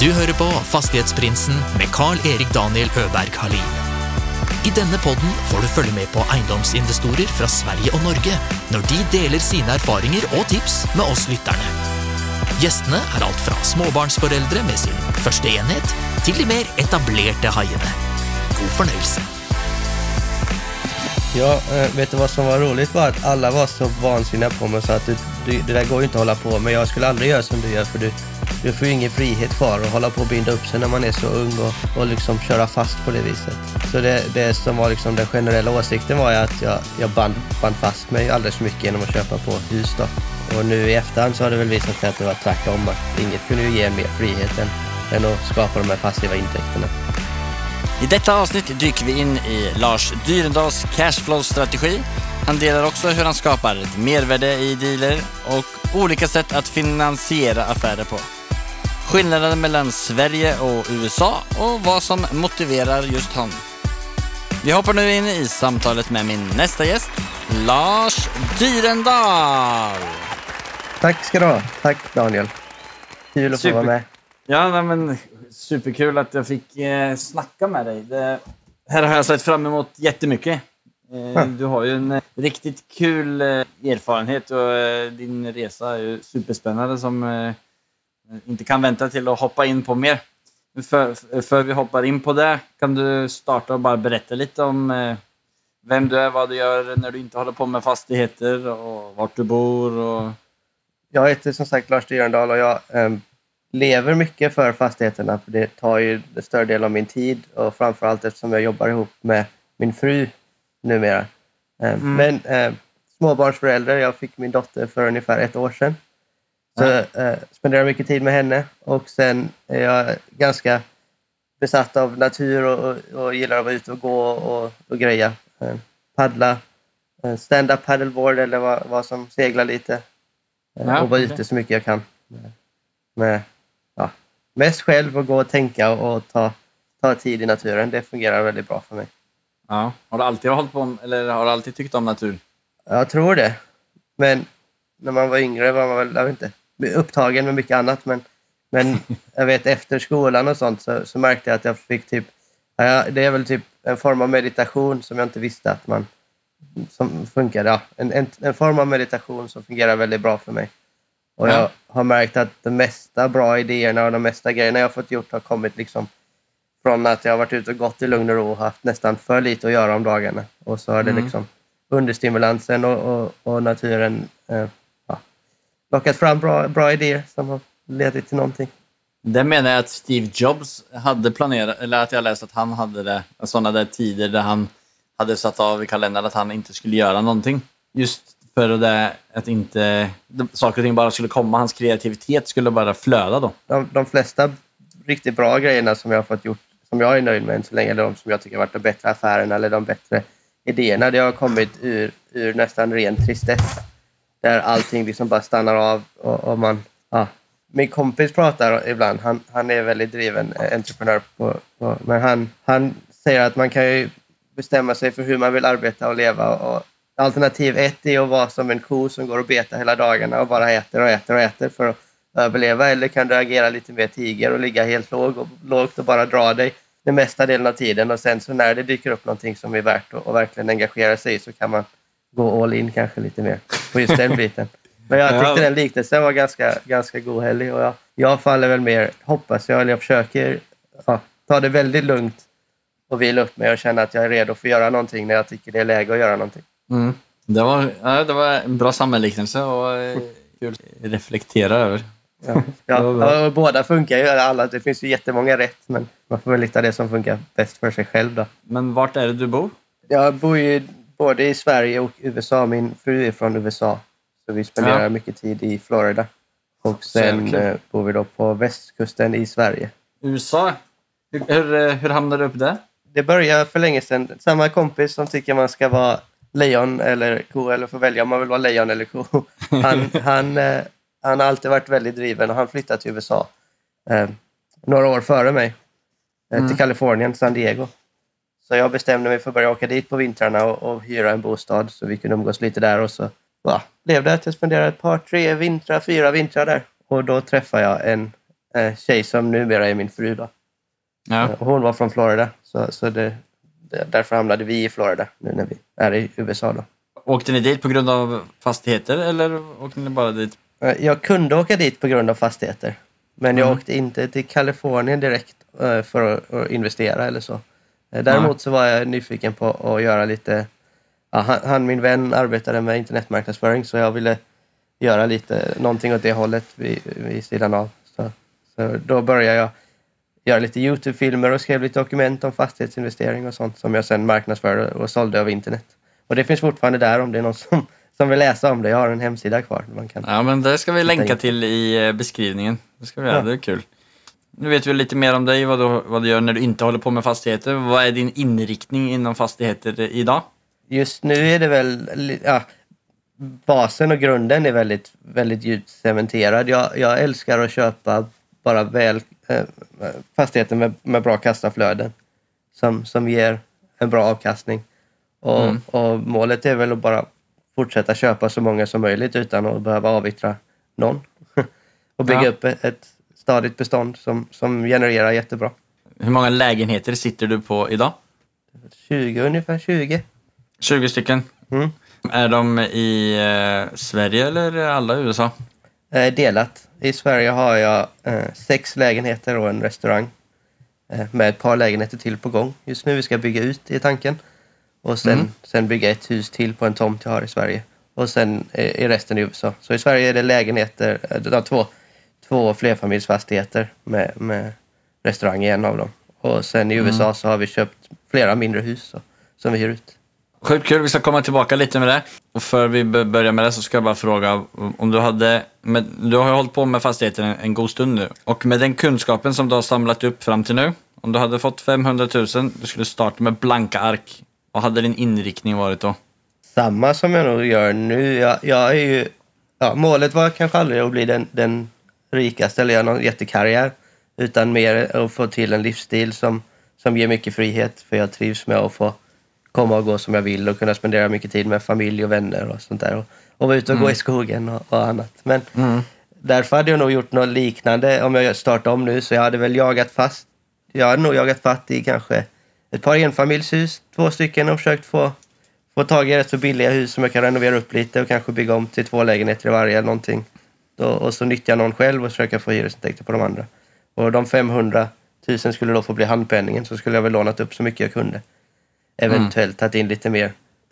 Du hører på Fastighetsprinsen med Carl-Erik Daniel Øberg Halin. I denne podden får du følge med på eiendomsinvestorer fra Sverige og Norge når de deler sine erfaringer og tips med oss lytterne. Gjestene er alt fra småbarnsforeldre med sin første enhet, til de mer etablerte haiene. God fornøyelse. Ja, eh, vet du vad som var roligt var att alla var så vansinniga på mig så att du, du, det där går ju inte att hålla på med. Jag skulle aldrig göra som du gör för du, du får ju ingen frihet kvar att hålla på och binda upp sig när man är så ung och, och liksom köra fast på det viset. Så det, det som var liksom den generella åsikten var ju att jag, jag band, band fast mig alldeles för mycket genom att köpa på hus då. Och nu i efterhand så har det väl visat sig att det var tvärtom. Att inget kunde ju ge mer frihet än, än att skapa de här passiva intäkterna. I detta avsnitt dyker vi in i Lars Dyrendals cashflow-strategi. Han delar också hur han skapar ett mervärde i dealer och olika sätt att finansiera affärer på. Skillnaden mellan Sverige och USA och vad som motiverar just honom. Vi hoppar nu in i samtalet med min nästa gäst, Lars Dyrendal. Tack ska du ha. Tack Daniel. Kul att få Super. vara med. Ja, nej, men superkul att jag fick eh, snacka med dig. Det här har jag sett fram emot jättemycket. Eh, du har ju en eh, riktigt kul eh, erfarenhet och eh, din resa är ju superspännande som eh, inte kan vänta till att hoppa in på mer. För, för vi hoppar in på det, kan du starta och bara berätta lite om eh, vem du är, vad du gör när du inte håller på med fastigheter och vart du bor och... Jag heter som sagt Lars Dyrendal och jag em, lever mycket för fastigheterna. För det tar ju en större del av min tid och framförallt eftersom jag jobbar ihop med min fru numera. Em, Mm. Men em, småbarnsförälder, jag fick min dotter för ungefär ett år sedan. Så eh, spenderar mycket tid med henne och sen är jag ganska besatt av natur och, och, och gillar att vara ute och gå och, och greja. Eh, paddla, eh, stand-up paddleboard eller vad, vad som seglar lite. Eh, Ja, och vara ute så mycket jag kan. Med, ja, mest själv och gå och tänka och, och ta, ta tid i naturen. Det fungerar väldigt bra för mig. Ja. Har du alltid hållit på eller har du alltid tyckt om natur? Jag tror det. Men när man var yngre var man väl, jag vet inte, upptagen med mycket annat. Men, men jag vet efter skolan och sånt så, så märkte jag att jag fick typ, ja, det är väl typ en form av meditation som jag inte visste att man, som funkar. Ja, en, en, en form av meditation som fungerar väldigt bra för mig. Och Ja. jag har märkt att de mesta bra idéerna och de mesta grejerna jag har fått gjort har kommit liksom från att jag har varit ute och gått i lugn och ro och haft nästan för lite att göra om dagarna. Och så har det Mm. liksom understimulansen och, och, och naturen eh, lockat fram bra, bra idéer som har ledit till någonting. Det menar jag att Steve Jobs hade planerat, eller att jag läst att han hade det, sådana där tider där han hade satt av i kalendern att han inte skulle göra någonting. Just för det att inte saker och ting bara skulle komma, hans kreativitet skulle bara flöda då. De, de flesta riktigt bra grejerna som jag har fått gjort, som jag är nöjd med än så länge, eller de som jag tycker har varit de bättre affärerna eller de bättre idéerna, det har kommit ur, ur nästan ren tristess. Där allting liksom bara stannar av och, och man... Ja. Min kompis pratar ibland, han, han är väldigt driven entreprenör, på, på, men han, han säger att man kan ju bestämma sig för hur man vill arbeta och leva. Och alternativ ett är att vara som en ko som går och betar hela dagarna och bara äter och äter och äter för att överleva. Eller kan du agera lite mer tiger och ligga helt låg och, lågt och bara dra dig den mesta delen av tiden. Och sen så när det dyker upp någonting som är värt att och verkligen engagera sig i så kan man gå all in kanske lite mer på just den biten. Men jag Ja. tyckte den liknelsen var ganska, ganska godhällig och jag, jag faller väl mer, hoppas jag, eller jag försöker ja, ta det väldigt lugnt och vila upp mig och känna att jag är redo för att göra någonting när jag tycker det är läge att göra någonting. Det, var, ja, det var en bra sammanliknelse och eh, kul att reflektera över. Ja, ja, båda funkar ju. Alla, det finns ju jättemånga rätt, men man får väl hitta det som funkar bäst för sig själv. Då. Men vart är det du bor? Jag bor ju både i Sverige och USA. Min fru är från USA, så vi spenderar Ja. mycket tid i Florida. Och sen eh, bor vi då på västkusten i Sverige. USA? Hur, hur, eh, hur hamnade du upp där? Det började för länge sedan. Samma kompis som tycker man ska vara lejon eller ko, eller får välja om man vill vara lejon eller ko. Han, han, eh, han har alltid varit väldigt driven och han flyttade till USA eh, några år före mig. Eh, Mm. Till Kalifornien, San Diego. Så jag bestämde mig för att börja åka dit på vintrarna och, och hyra en bostad så vi kunde umgås lite där och så ja, blev det att jag spenderade ett par, tre vintrar, fyra vintrar där. Och då träffade jag en eh, tjej som numera är min fru. Då. Ja. Eh, och hon var från Florida, så, så det, därför hamnade vi i Florida nu när vi är i USA. Då. Åkte ni dit på grund av fastigheter eller åkte ni bara dit? Eh, Jag kunde åka dit på grund av fastigheter. Men jag Mm. åkte inte till Kalifornien direkt eh, för att investera eller så. Eh, Däremot så var jag nyfiken på att göra lite... Ja, han, han, min vän, arbetade med internetmarknadsföring så jag ville göra lite någonting åt det hållet vid, vid sidan av. Så, så då började jag göra lite Youtube-filmer och skrev lite dokument om fastighetsinvestering och sånt som jag sen marknadsförde och sålde över internet. Och det finns fortfarande där om det är någon som, som vill läsa om det. Jag har en hemsida kvar. Man kan Ja, men det ska vi länka till i eh, beskrivningen. Det ska vi göra, Ja. det är kul. Nu vet vi lite mer om dig, vad du, vad du gör när du inte håller på med fastigheter. Vad är din inriktning inom fastigheter idag? Just nu är det väl, ja, basen och grunden är väldigt, väldigt djupt cementerad. Jag, jag älskar att köpa bara väl, eh, fastigheter med, med bra kassaflöden som, som ger en bra avkastning. Och, Mm. och målet är väl att bara fortsätta köpa så många som möjligt utan att behöva avyttra någon. och bygga Ja. upp ett, ett stadigt bestånd som, som genererar jättebra. Hur många lägenheter sitter du på idag? 20, ungefär 20. 20 stycken. Mm. Är de i eh, Sverige eller alla i USA? Eh, delat. I Sverige har jag eh, sex lägenheter och en restaurang. Eh, med ett par lägenheter till på gång just nu. Vi ska bygga ut i tanken. Och sen, Mm. sen bygga ett hus till på en tomt jag har i Sverige. Och sen eh, är resten i USA. Så i Sverige är det lägenheter, eh, två, två flerfamiljsfastigheter med, med restaurang i en av dem. Och sen i Mm. USA så har vi köpt flera mindre hus så, som vi hyr ut. Sjukt kul, vi ska komma tillbaka lite med det. Och för vi börjar med det så ska jag bara fråga om du hade, med, du har ju hållit på med fastigheter en, en god stund nu. Och med den kunskapen som du har samlat upp fram till nu, om du hade fått 500 000, du skulle starta med blanka ark. Vad hade din inriktning varit då? samma som jag nog gör nu. Jag, jag är ju, ja, målet var kanske aldrig att bli den, den rikaste eller göra någon jättekarriär. Utan mer att få till en livsstil som, som ger mycket frihet. För jag trivs med att få komma och gå som jag vill och kunna spendera mycket tid med familj och vänner och sånt där. Och, och vara ute och gå Mm. i skogen och, och annat. Men därför hade jag nog gjort något liknande om jag startar om nu. Så jag hade väl jagat fast. Jag hade nog jagat fatt i kanske ett par enfamiljshus, två stycken och försökt få få tag i rätt så billiga hus som jag kan renovera upp lite och kanske bygga om till två lägenheter i varje eller någonting. Och så nyttja någon själv och försöka få hyresintäkter på de andra. Och de 500 000 skulle då få bli handpenningen så skulle jag väl lånat upp så mycket jag kunde. Eventuellt tagit in lite mer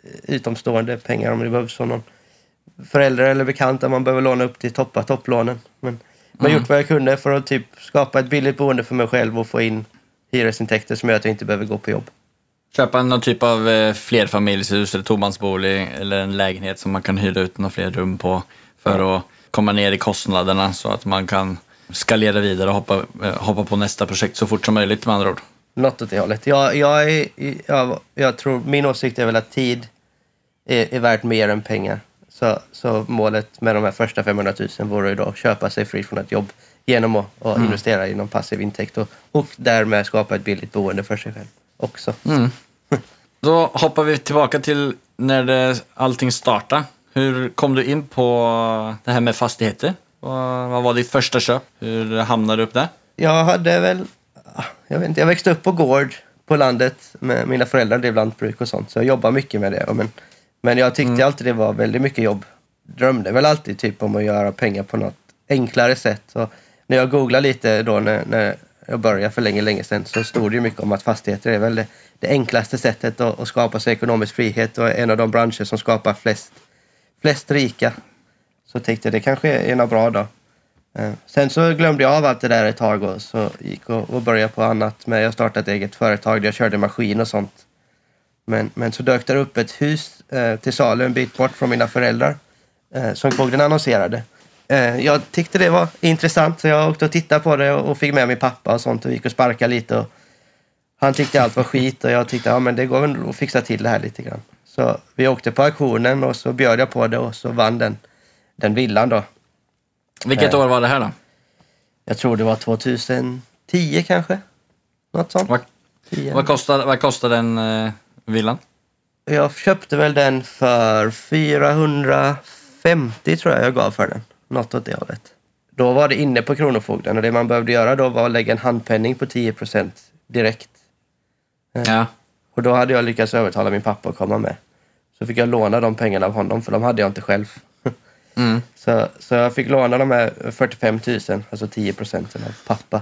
eh, utomstående pengar om det behövs från någon förälder eller bekant där man behöver låna upp till toppa topplånen. Men, men Mm. gjort vad jag kunde för att typ skapa ett billigt boende för mig själv och få in hyresintäkter som gör att jag inte behöver gå på jobb. Köpa någon typ av eh, flerfamiljshus eller tomansbolig eller en lägenhet som man kan hyra ut några fler rum på för att komma ner i kostnaderna så att man kan skalera vidare och hoppa, eh, hoppa på nästa projekt så fort som möjligt med andra ord. Något åt det hållet. Jag, jag, är, jag, jag tror, min åsikt är väl att tid är, är värt mer än pengar. Så, så målet med de här första 500 000 vore ju då att köpa sig fri från ett jobb genom att, att investera i någon passiv intäkt och, och därmed skapa ett billigt boende för sig själv också. Mm. Då hoppar vi tillbaka till när det, allting startade. Hur kom du in på det här med fastigheter? Vad, var ditt första köp? Hur hamnade du upp där? Jag hade väl, jag vet inte, jag växte upp på gård på landet med mina föräldrar drev lantbruk och sånt så jag jobbade mycket med det. Men, men jag tyckte alltid det var väldigt mycket jobb. Drömde väl alltid typ om att göra pengar på något enklare sätt. Så när jag googlade lite då när, när jag började för länge, länge sedan så stod det ju mycket om att fastigheter är väl det, det enklaste sättet att, att skapa sig ekonomisk frihet och en av de branscher som skapar flest, flest rika. Så tänkte jag det kanske är något bra då. Eh, sen så glömde jag av allt det där ett tag och så gick och, och började på annat. Men jag startade ett eget företag där jag körde maskin och sånt. Men, men så dök det upp ett hus eh, till salu en bit bort från mina föräldrar eh, som fogden annonserade. Eh, jag tyckte det var intressant så jag åkte och tittade på det och, och fick med min pappa och sånt och gick och sparkade lite. Och han tyckte allt var skit och jag tyckte ja, men det går väl att fixa till det här lite grann. Så vi åkte på auktionen och så bjöd jag på det och så vann den, den villan då. Vilket Eh. år var det här då? Jag tror det var 2010 kanske. Något sånt. Vad, 10. vad, kostar, vad kostar den eh, villan? Jag köpte väl den för 450 tror jag jag gav för den. Något åt det hållet. då var det inne på Kronofogden och det man behövde göra då var att lägga en handpenning på 10% direkt. Ja. Och då hade jag lyckats övertala min pappa att komma med. Så fick jag låna de pengarna av honom för de hade jag inte själv. Mm. Så, så jag fick låna de här 45 000, alltså 10 procenten av pappa.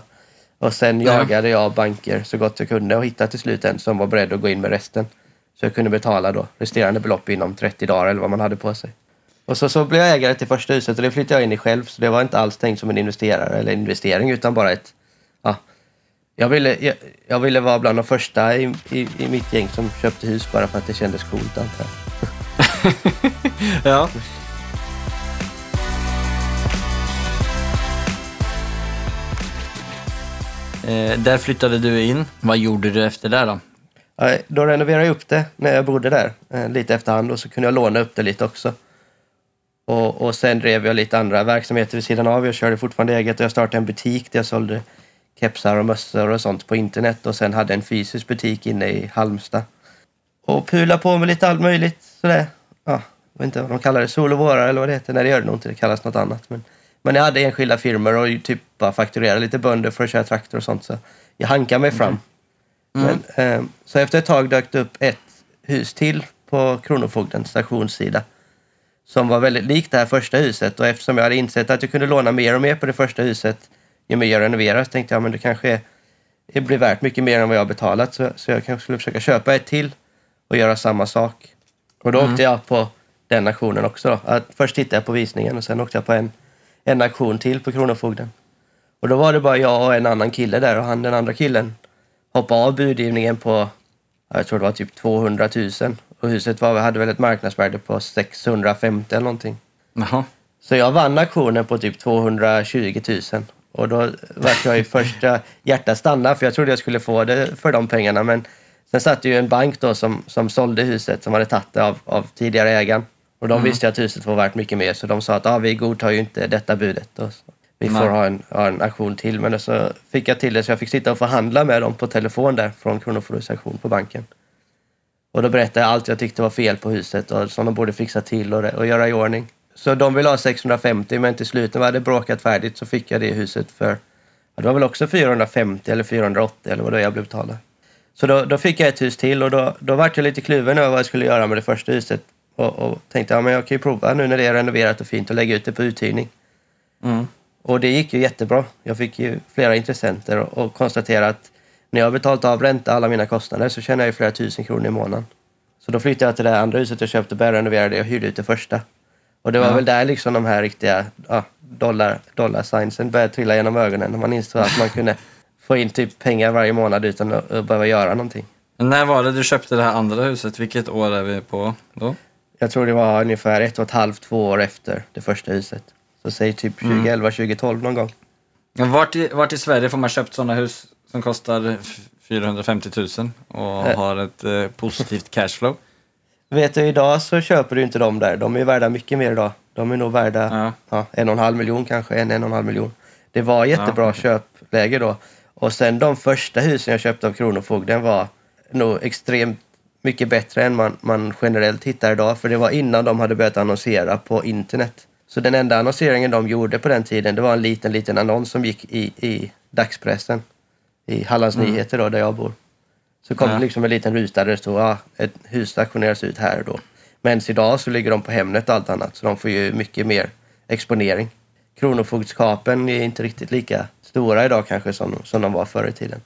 Och sen Ja. jagade jag banker så gott jag kunde och hittade till slut en som var beredd att gå in med resten. Så jag kunde betala då resterande belopp inom 30 dagar eller vad man hade på sig. Och så, så blev jag ägare till första huset och det flyttade jag in i själv så det var inte alls tänkt som en investerare eller investering utan bara ett... Ja, jag, ville, jag, jag ville vara bland de första i, i, i mitt gäng som köpte hus bara för att det kändes coolt antar jag. ja. Eh, där flyttade du in. Vad gjorde du efter det då? Ja, Då renoverade jag upp det när jag bodde där eh, lite efterhand och så kunde jag låna upp det lite också. Och, och sen drev jag lite andra verksamheter vid sidan av. Jag körde fortfarande eget och jag startade en butik där jag sålde kepsar och mössor och sånt på internet och sen hade en fysisk butik inne i Halmstad. Och pula på med lite allt möjligt sådär. Ja, jag vet inte vad de kallar det, sol och vårar eller vad det heter. Nej det gör det nog inte, det kallas något annat. Men, men jag hade enskilda firmor och typ bara fakturerade lite bönder för att köra traktor och sånt så jag hankade mig fram. Mm. Men, eh, så efter ett tag dök det upp ett hus till på Kronofogdens stationssida som var väldigt likt det här första huset och eftersom jag hade insett att jag kunde låna mer och mer på det första huset ju mer jag renoverar så tänkte jag men det kanske är, det blir värt mycket mer än vad jag har betalat så, så jag kanske skulle försöka köpa ett till och göra samma sak. Och då Mm. åkte jag på den auktionen också. Då. Att först tittade jag på visningen och sen åkte jag på en, en auktion till på Kronofogden. Och då var det bara jag och en annan kille där och han den andra killen hoppade av budgivningen på, jag tror det var typ 200 000. Och huset var, hade väl ett marknadsvärde på 650 eller någonting. Jaha. Så jag vann auktionen på typ 220 000. Och då vart jag i första hjärtat stanna för jag trodde jag skulle få det för de pengarna. Men sen satt det ju en bank då som, som sålde huset som hade tagit det av, av tidigare ägaren. Och de visste ju att huset var värt mycket mer så de sa att ah, vi godtar ju inte detta budet. Så. Vi får Nej. ha en, ha en auktion till. Men så fick jag till det så jag fick sitta och förhandla med dem på telefon där från Kronofogdens auktion på banken. Och då berättade jag allt jag tyckte var fel på huset och som de borde fixa till och, och göra i ordning. Så de ville ha 650 men till slut när vi hade bråkat färdigt så fick jag det huset för, ja, det var väl också 450 eller 480 eller vad det var jag blev betalad. Så då, då fick jag ett hus till och då, då vart jag lite kluven över vad jag skulle göra med det första huset. Och, och tänkte ja, men jag kan ju prova nu när det är renoverat och fint och lägga ut det på uthyrning. Mm. Och det gick ju jättebra. Jag fick ju flera intressenter och, och konstatera att när jag har betalat av ränta alla mina kostnader så tjänar jag flera tusen kronor i månaden. Så då flyttade jag till det andra huset jag köpte, började renovera det och hyrde ut det första. Och det var Ja. väl där liksom de här riktiga ja, dollar, dollar signsen började trilla genom ögonen när man insåg att man kunde få in typ pengar varje månad utan att, att behöva göra någonting. När var det du köpte det här andra huset? Vilket år är vi på då? Jag tror det var ungefär ett och ett halvt, två år efter det första huset. Så säg typ 2011, 2012 någon gång. Vart i, vart i Sverige får man köpt sådana hus som kostar f- 450 000 och Eh. har ett eh, positivt cashflow? Vet du, idag så köper du inte dem där. De är värda mycket mer idag. De är nog värda Ja. ja, en och en halv miljon kanske, en, en och en halv miljon. Det var jättebra Ja. köpläge då. Och sen de första husen jag köpte av Kronofogden var nog extremt mycket bättre än man, man generellt hittar idag. För det var innan de hade börjat annonsera på internet. Så den enda annonseringen de gjorde på den tiden, det var en liten, liten annons som gick i, i dagspressen. I Hallands Mm. Nyheter då, där jag bor. Så kom Ja. det liksom en liten ruta där det stod ja, ett hus auktioneras ut här och då. Men idag så ligger de på Hemnet och allt annat så de får ju mycket mer exponering. Kronofogdskapen är inte riktigt lika stora idag kanske som, som de var förr i tiden.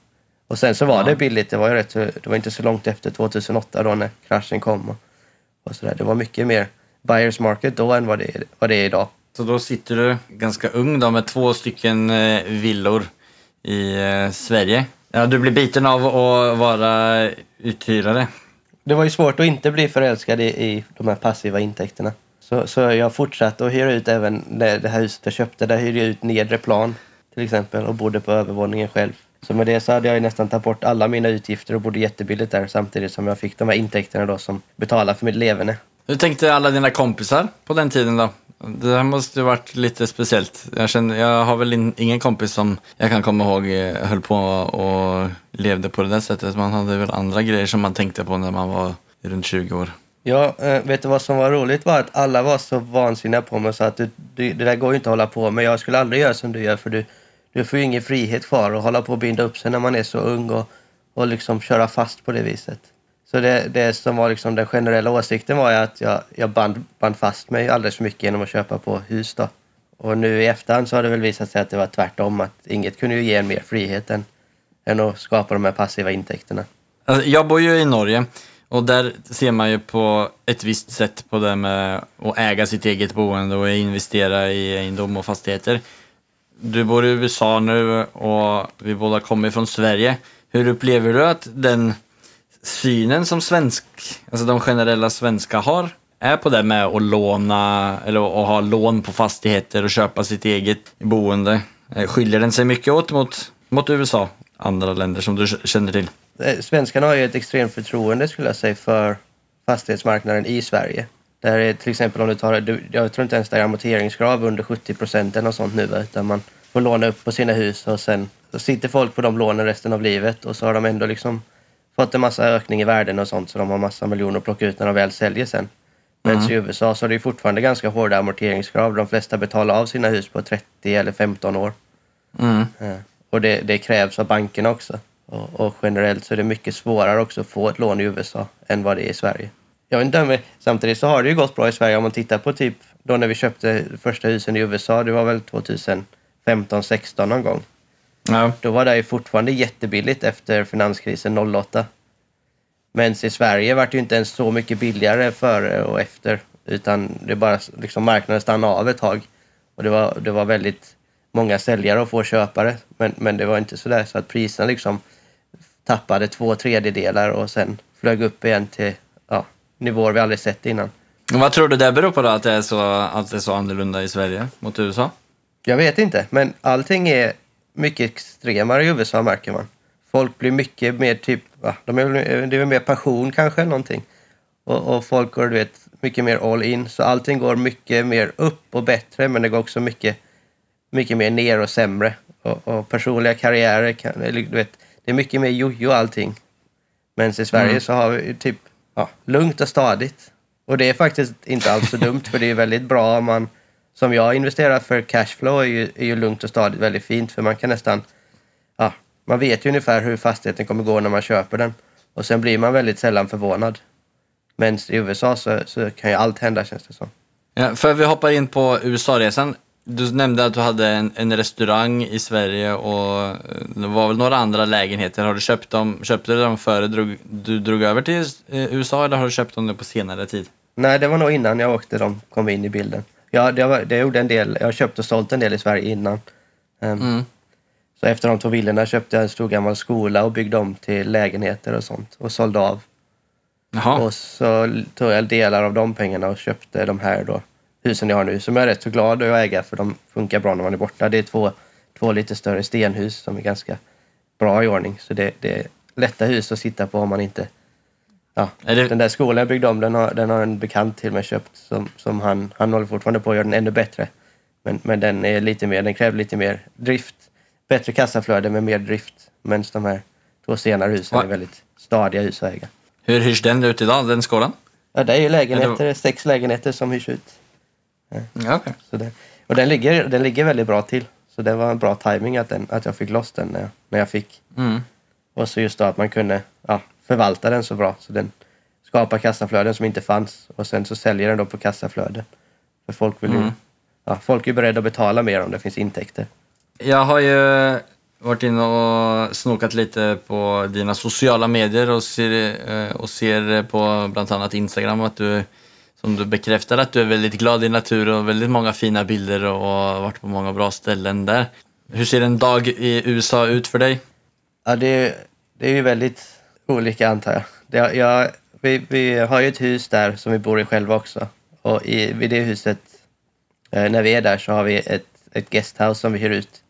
Och sen så var Ja. det billigt, det var ju rätt, det var inte så långt efter 2008 då när kraschen kom och, och sådär. Det var mycket mer buyers market då än vad det, är- vad det är idag. Så då sitter du ganska ung då med två stycken eh, villor i eh, Sverige. Ja, du blir biten av att vara uthyrare. Det var ju svårt att inte bli förälskad i, i de här passiva intäkterna. Så, så jag fortsatte att hyra ut även det, det här huset jag köpte. Där hyrde jag ut nedre plan till exempel och bodde på övervåningen själv. Så med det så hade jag ju nästan tagit bort alla mina utgifter och bodde jättebilligt där samtidigt som jag fick de här intäkterna då som betalar för mitt leverne. Hur tänkte alla dina kompisar på den tiden då? Det här måste ju varit lite speciellt. Jag, känner, jag har väl in, ingen kompis som jag kan komma ihåg eh, höll på och levde på det där sättet. Man hade väl andra grejer som man tänkte på när man var runt 20 år. Ja, eh, vet du vad som var roligt var att alla var så vansinniga på mig så att du, du, det där går ju inte att hålla på med. Jag skulle aldrig göra som du gör för du, du får ju ingen frihet kvar att hålla på och binda upp sig när man är så ung och, och liksom köra fast på det viset. Så det, det som var liksom den generella åsikten var ju att jag, jag band, band fast mig alldeles för mycket genom att köpa på hus då. Och nu i efterhand så har det väl visat sig att det var tvärtom, att inget kunde ju ge en mer frihet än, än att skapa de här passiva intäkterna. Alltså, jag bor ju i Norge och där ser man ju på ett visst sätt på det med att äga sitt eget boende och investera i egendom och fastigheter. Du bor i USA nu och vi båda kommer från Sverige. Hur upplever du att den synen som svensk, alltså de generella svenska har, är på det med att låna eller att ha lån på fastigheter och köpa sitt eget boende? Eh, skiljer den sig mycket åt mot, mot USA, andra länder som du känner till? Eh, svenskarna har ju ett extremt förtroende skulle jag säga för fastighetsmarknaden i Sverige. Där är till exempel om du tar, jag tror inte ens det är amorteringskrav under 70 procent eller något sånt nu utan man får låna upp på sina hus och sen så sitter folk på de lånen resten av livet och så har de ändå liksom fått en massa ökning i värden och sånt så de har massa miljoner att plocka ut när de väl säljer sen. Men mm. i USA så är det fortfarande ganska hårda amorteringskrav. De flesta betalar av sina hus på 30 eller 15 år. Mm. Och det, det, krävs av bankerna också. Och, och, generellt så är det mycket svårare också att få ett lån i USA än vad det är i Sverige. Jag vet inte, samtidigt så har det ju gått bra i Sverige om man tittar på typ då när vi köpte första husen i USA, det var väl 2015, 16 någon gång. Ja. Då var det ju fortfarande jättebilligt efter finanskrisen 08. Men i Sverige var det ju inte ens så mycket billigare före och efter utan det bara liksom marknaden stannade av ett tag. Och det var, det var väldigt många säljare och få köpare. Men, men det var inte så där så att priserna liksom tappade två tredjedelar och sen flög upp igen till ja, nivåer vi aldrig sett innan. Vad tror du det beror på då, att det, är så, att det är så annorlunda i Sverige mot USA? Jag vet inte, men allting är mycket extremare i USA märker man. Folk blir mycket mer typ, va, de är, det är mer passion kanske någonting. Och, och, folk går du vet, mycket mer all in. Så allting går mycket mer upp och bättre men det går också mycket, mycket mer ner och sämre. Och, och personliga karriärer, kan, du vet, det är mycket mer jojo allting. Men i Sverige mm. så har vi typ ja, lugnt och stadigt. Och det är faktiskt inte alls så dumt för det är väldigt bra om man som jag investerar för cashflow är ju, är ju lugnt och stadigt väldigt fint för man kan nästan, ja, man vet ju ungefär hur fastigheten kommer gå när man köper den och sen blir man väldigt sällan förvånad. Men i USA så, så kan ju allt hända känns det som. Ja, för vi hoppar in på USA-resan. Du nämnde att du hade en, en, restaurang i Sverige och eh, det var väl några andra lägenheter. Har du köpt dem, köpte du dem före drog, du drog över till eh, USA eller har du köpt dem på senare tid? Nej, det var nog innan jag åkte de kom in i bilden. Ja, det, var, det gjorde en del. Jag har köpt och sålt en del i Sverige innan. Um, mm. Så efter de två villorna köpte jag en stor gammal skola och byggde om till lägenheter och sånt och sålde av. Jaha. Och så tog jag delar av de pengarna och köpte de här då, husen jag har nu som jag är rätt så glad att äga för de funkar bra när man är borta. Det är två, två lite större stenhus som är ganska bra i ordning. Så det, det är lätta hus att sitta på om man inte Ja, det... Den där skolan jag byggde om den har, den har en bekant till mig köpt som, som han, han håller fortfarande på att göra den ännu bättre. Men, men den är lite mer, den kräver lite mer drift. Bättre kassaflöde med mer drift. Medan de här två senare husen Va? är väldigt stadiga hus att äga. Hur hyrs den ut idag, den skolan? Ja, det är ju lägenheter, det... sex lägenheter som hyrs ut. Ja. Okay. Så det, och den ligger, den ligger väldigt bra till. Så det var en bra timing att, den, att jag fick loss den när jag, när jag fick. Mm. Och så just då att man kunde förvalta den så bra så den skapar kassaflöden som inte fanns och sen så säljer den då på kassaflöden. För folk vill ju, mm. ja, folk är beredda att betala mer om det finns intäkter. Jag har ju varit inne och snokat lite på dina sociala medier och ser, eh, och ser på bland annat Instagram att du som du bekräftar att du är väldigt glad i natur och väldigt många fina bilder och har varit på många bra ställen där. Hur ser en dag i USA ut för dig? Ja, det, det är ju väldigt olika antar jag. Det, jag vi, vi har ju ett hus där som vi bor i själva också. Och i, vid det huset, eh, när vi är där så har vi ett, ett guesthouse som vi hyr ut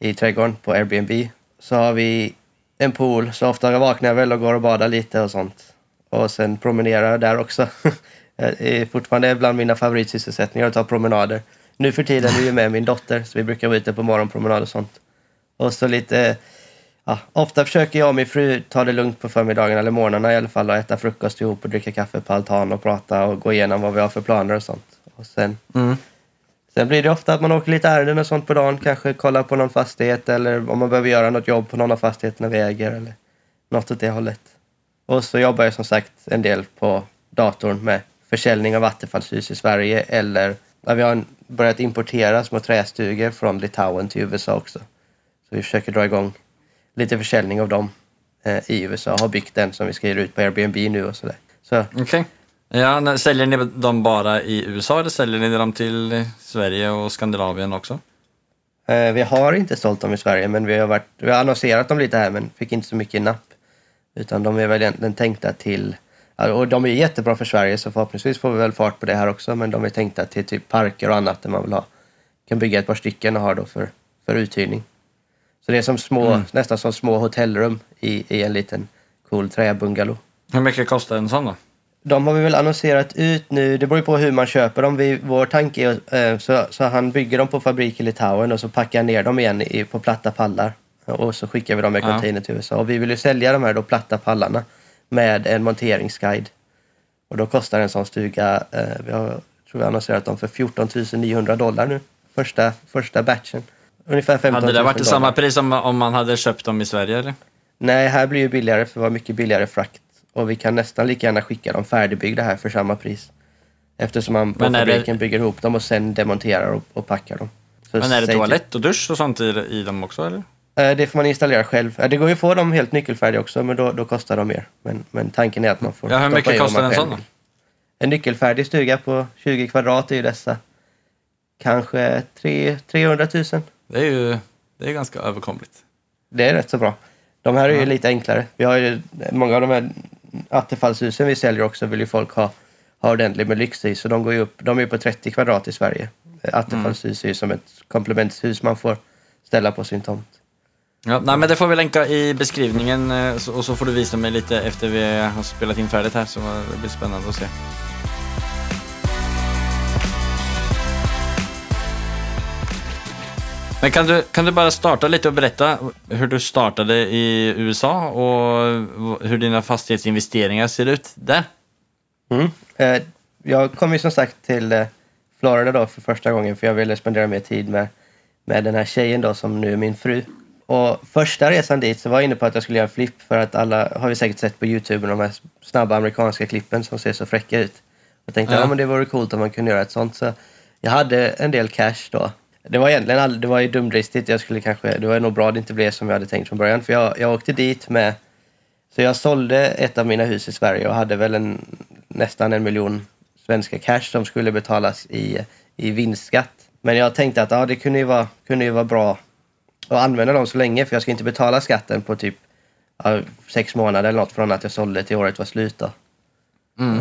i trädgården på Airbnb. Så har vi en pool, så ofta vaknar jag väl och går och badar lite och sånt. Och sen promenerar jag där också. det är fortfarande bland mina favoritsysselsättningar att ta promenader. Nu för tiden är jag med min dotter så vi brukar vara ute på morgonpromenad och sånt. Och så lite ja, ofta försöker jag och min fru ta det lugnt på förmiddagen eller morgnarna i alla fall och äta frukost ihop och dricka kaffe på altan och prata och gå igenom vad vi har för planer och sånt. Och sen, Mm. sen blir det ofta att man åker lite ärenden och sånt på dagen, kanske kollar på någon fastighet eller om man behöver göra något jobb på någon av fastigheterna vi äger eller något åt det hållet. Och så jobbar jag som sagt en del på datorn med försäljning av vattenfallshus i Sverige eller när vi har börjat importera små trästugor från Litauen till USA också. Så vi försöker dra igång lite försäljning av dem eh, i USA. Har byggt den som vi ska ge ut på Airbnb nu och sådär. Så Okej. Ja, säljer ni dem bara i USA eller säljer ni dem till Sverige och Skandinavien också? eh, vi har inte sålt dem i Sverige men vi har, varit, vi har annonserat dem lite här men fick inte så mycket napp. Utan de är väl egentligen tänkta till och de är jättebra för Sverige så förhoppningsvis får vi väl fart på det här också men de är tänkta till typ parker och annat där man vill ha kan bygga ett par stycken och ha då för, för uthyrning. Så det är som små, Mm. nästan som små hotellrum i, i en liten cool träbungalow. Hur mycket kostar en sån då? De har vi väl annonserat ut nu. Det beror ju på hur man köper dem. Vi, vår tanke är eh, så, så han bygger dem på fabrik i Litauen och så packar han ner dem igen i, på platta pallar. Och så skickar vi dem med container till USA. Och vi vill ju sälja de här då platta pallarna med en monteringsguide. Och då kostar en sån stuga, eh, vi har, tror vi annonserat dem för 14 900 dollar nu. Första, första batchen. Ungefär 15 000 Hade det varit dollar. samma pris som om man hade köpt dem i Sverige eller? Nej, här blir ju billigare för det var mycket billigare frakt. Och vi kan nästan lika gärna skicka dem färdigbyggda här för samma pris. Eftersom man på är det- fabriken bygger ihop dem och sen demonterar och, och packar dem. Så Men är det toalett och dusch och sånt i, i dem också eller? till- Eh, Det får man installera själv. Det går ju att få dem helt nyckelfärdiga också men då, då kostar de mer. Men, men tanken är att man får Ja, hur mycket kostar en sån då? En nyckelfärdig stuga på 20 kvadrat är ju dessa. Kanske 3, 300 000. Det är ju det är ganska överkomligt. Det är rätt så bra. De här är ju Ja. lite enklare. Vi har ju, många av de här attefallshusen vi säljer också vill ju folk ha, ha ordentligt med lyx i. Så de, går ju upp, de är på 30 kvadrat i Sverige. Attefallshus är ju som ett komplementshus man får ställa på sin tomt. Ja, nej, men det får vi länka i beskrivningen eh, och så får du visa mig lite efter vi har spelat in färdigt här så det blir spännande att se. Men kan du, kan du bara starta lite och berätta hur du startade i USA och hur dina fastighetsinvesteringar ser ut där? Mm. Eh, jag kom ju som sagt till eh, Florida då för första gången för jag ville spendera mer tid med, med den här tjejen då som nu är min fru. Och första resan dit så var jag inne på att jag skulle göra en flipp för att alla har vi säkert sett på Youtube de här snabba amerikanska klippen som ser så fräcka ut. Jag tänkte Ja. ja. men det vore coolt om man kunde göra ett sånt så jag hade en del cash då. Det var egentligen all, det var ju dumdristigt. Jag skulle kanske, det var nog bra att det inte blev som jag hade tänkt från början för jag, jag åkte dit med så jag sålde ett av mina hus i Sverige och hade väl en, nästan en miljon svenska cash som skulle betalas i, i vinstskatt. Men jag tänkte att ja, det kunde ju, vara, kunde ju vara bra att använda dem så länge för jag ska inte betala skatten på typ ja, sex månader eller något från att jag sålde till året var slut. Då. Mm.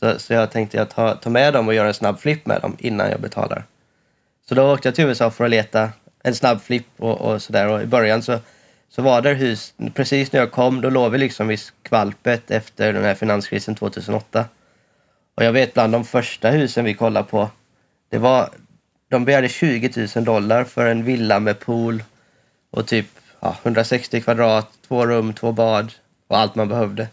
Så, så jag tänkte jag ta, ta med dem och göra en snabb flipp med dem innan jag betalar. Så då åkte jag till USA för att leta en snabb flipp och, och sådär. Och i början så, så var det hus, precis när jag kom, då låg vi liksom i skvalpet efter den här finanskrisen 2008. Och jag vet bland de första husen vi kollade på, det var, de begärde 20 000 dollar för en villa med pool och typ ja, 160 kvadrat, två rum, två bad och allt man behövde.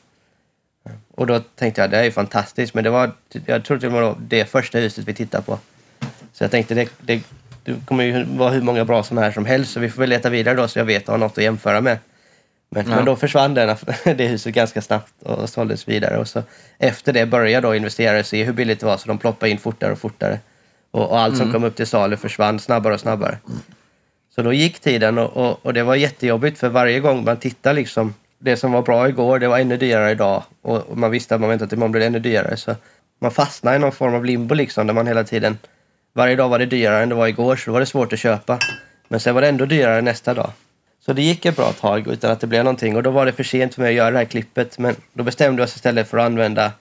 Och då tänkte jag, det är ju fantastiskt, men det var, jag tror till och med det var det första huset vi tittade på. Så jag tänkte, det, det, det kommer ju vara hur många bra sådana här som helst, så vi får väl leta vidare då så jag vet och har något att jämföra med. Men, Ja. men då försvann den, det huset ganska snabbt och såldes vidare. Och så efter det började då investerare se hur billigt det var, så de ploppade in fortare och fortare. Och, och allt som Mm. kom upp till salu försvann snabbare och snabbare. Så då gick tiden och, och, och det var jättejobbigt för varje gång man tittar liksom det som var bra igår, det var ännu dyrare idag och, och man visste att man väntade till imorgon blir det ännu dyrare. Så man fastnade i någon form av limbo liksom där man hela tiden varje dag var det dyrare än det var igår så då var det svårt att köpa. Men sen var det ändå dyrare nästa dag. Så det gick ett bra tag utan att det blev någonting och då var det för sent för mig att göra det här klippet. Men då bestämde vi oss istället för att använda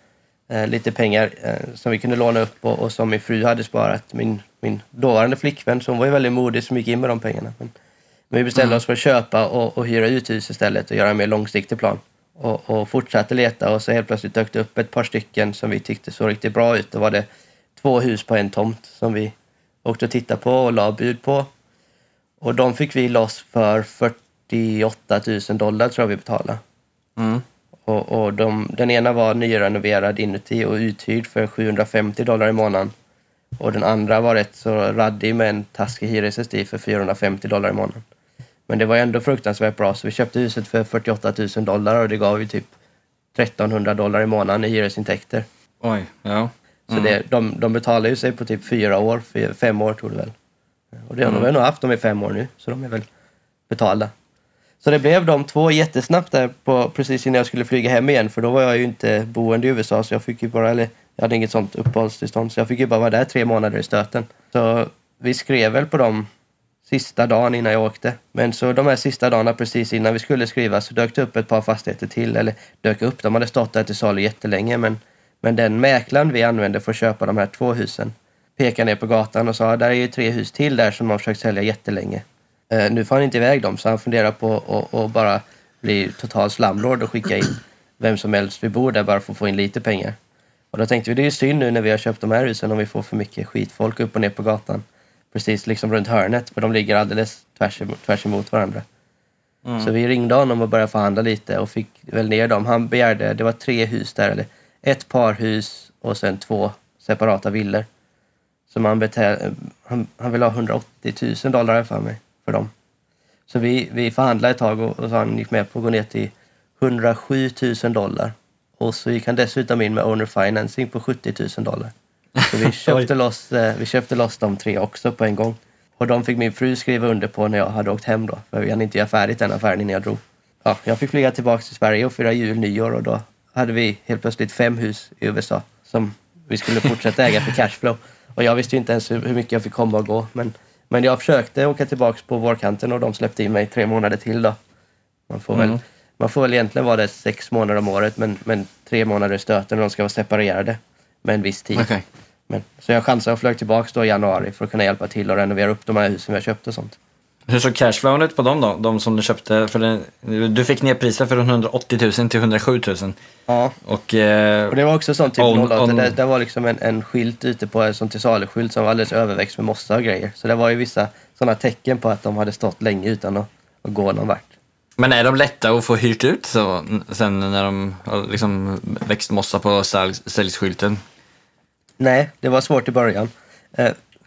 eh, lite pengar eh, som vi kunde låna upp och, och som min fru hade sparat. Min, min dåvarande flickvän, så hon var ju väldigt modig som gick in med de pengarna. Men, men vi bestämde Mm. oss för att köpa och, och hyra ut hus istället och göra en mer långsiktig plan. Och, och fortsatte leta och så helt plötsligt dök det upp ett par stycken som vi tyckte såg riktigt bra ut. Då var det två hus på en tomt som vi åkte och tittade på och la bud på. Och de fick vi loss för 48 000 dollar tror jag vi betalade. Mm. Och, och de, den ena var nyrenoverad inuti och uthyrd för 750 dollar i månaden. Och den andra var rätt så raddig med en taskig hyresgäst för 450 dollar i månaden. Men det var ändå fruktansvärt bra så vi köpte huset för 48 000 dollar och det gav ju typ 1300 dollar i månaden i hyresintäkter. Oj, ja. Så det, de, de betalar ju sig på typ fyra år, fyra, fem år tror du väl. Och det har Mm. de nog haft dem i fem år nu, så de är väl betalda. Så det blev de två jättesnabbt där på, precis innan jag skulle flyga hem igen för då var jag ju inte boende i USA så jag fick ju bara, eller jag hade inget sånt uppehållstillstånd så jag fick ju bara vara där tre månader i stöten. Så vi skrev väl på dem sista dagen innan jag åkte. Men så de här sista dagarna precis innan vi skulle skriva så dök det upp ett par fastigheter till, eller dök upp, de hade stått där till salu jättelänge men, men den mäklaren vi använde för att köpa de här två husen pekade ner på gatan och sa där är ju tre hus till där som de har försökt sälja jättelänge. Eh, nu får han inte iväg dem så han funderar på att bara bli total slamlord och skicka in vem som helst vi bor där bara för att få in lite pengar. Och då tänkte vi det är ju synd nu när vi har köpt de här husen om vi får för mycket skitfolk upp och ner på gatan. Precis liksom runt hörnet för de ligger alldeles tvärs emot, tvärs emot varandra. Mm. Så vi ringde honom och började förhandla lite och fick väl ner dem. Han begärde, det var tre hus där, eller ett par hus och sen två separata villor. Som han, betal, han, han ville ha 180 000 dollar för mig, för dem. Så vi, vi förhandlade ett tag och, och så han gick med på att gå ner till 107 000 dollar. Och så gick han dessutom in med owner financing på 70 000 dollar. Så vi köpte, loss, eh, vi köpte loss de tre också på en gång. Och de fick min fru skriva under på när jag hade åkt hem då. För vi hann inte göra färdigt den affären innan jag drog. Ja, jag fick flyga tillbaka till Sverige och fira jul, nyår och då hade vi helt plötsligt fem hus i USA som vi skulle fortsätta äga för cashflow. Och jag visste ju inte ens hur, hur mycket jag fick komma och gå. Men, men jag försökte åka tillbaka på vårkanten och de släppte in mig tre månader till då. Man får, väl, Mm. man får väl egentligen vara där sex månader om året men, men tre månader i stöten och de ska vara separerade med en viss tid. Okej. Men, så jag chansade och flög tillbaka då i januari för att kunna hjälpa till och renovera upp de här husen jag köpte och sånt. Hur såg cashflowen ut på dem då? De som du köpte? För det, du fick ner priset från 180 000 till 107 000. Ja, Och, eh, och det var också sånt typ On- 08. on- Det, det var liksom en, en skylt ute på en sån till salu-skylt som var alldeles överväxt med mossa och grejer. Så det var ju vissa sådana tecken på att de hade stått länge utan att, att gå någon vart. men är de lätta att få hyrt ut så, sen när de har liksom växt mossa på sälj, säljskylten? Nej, det var svårt i början.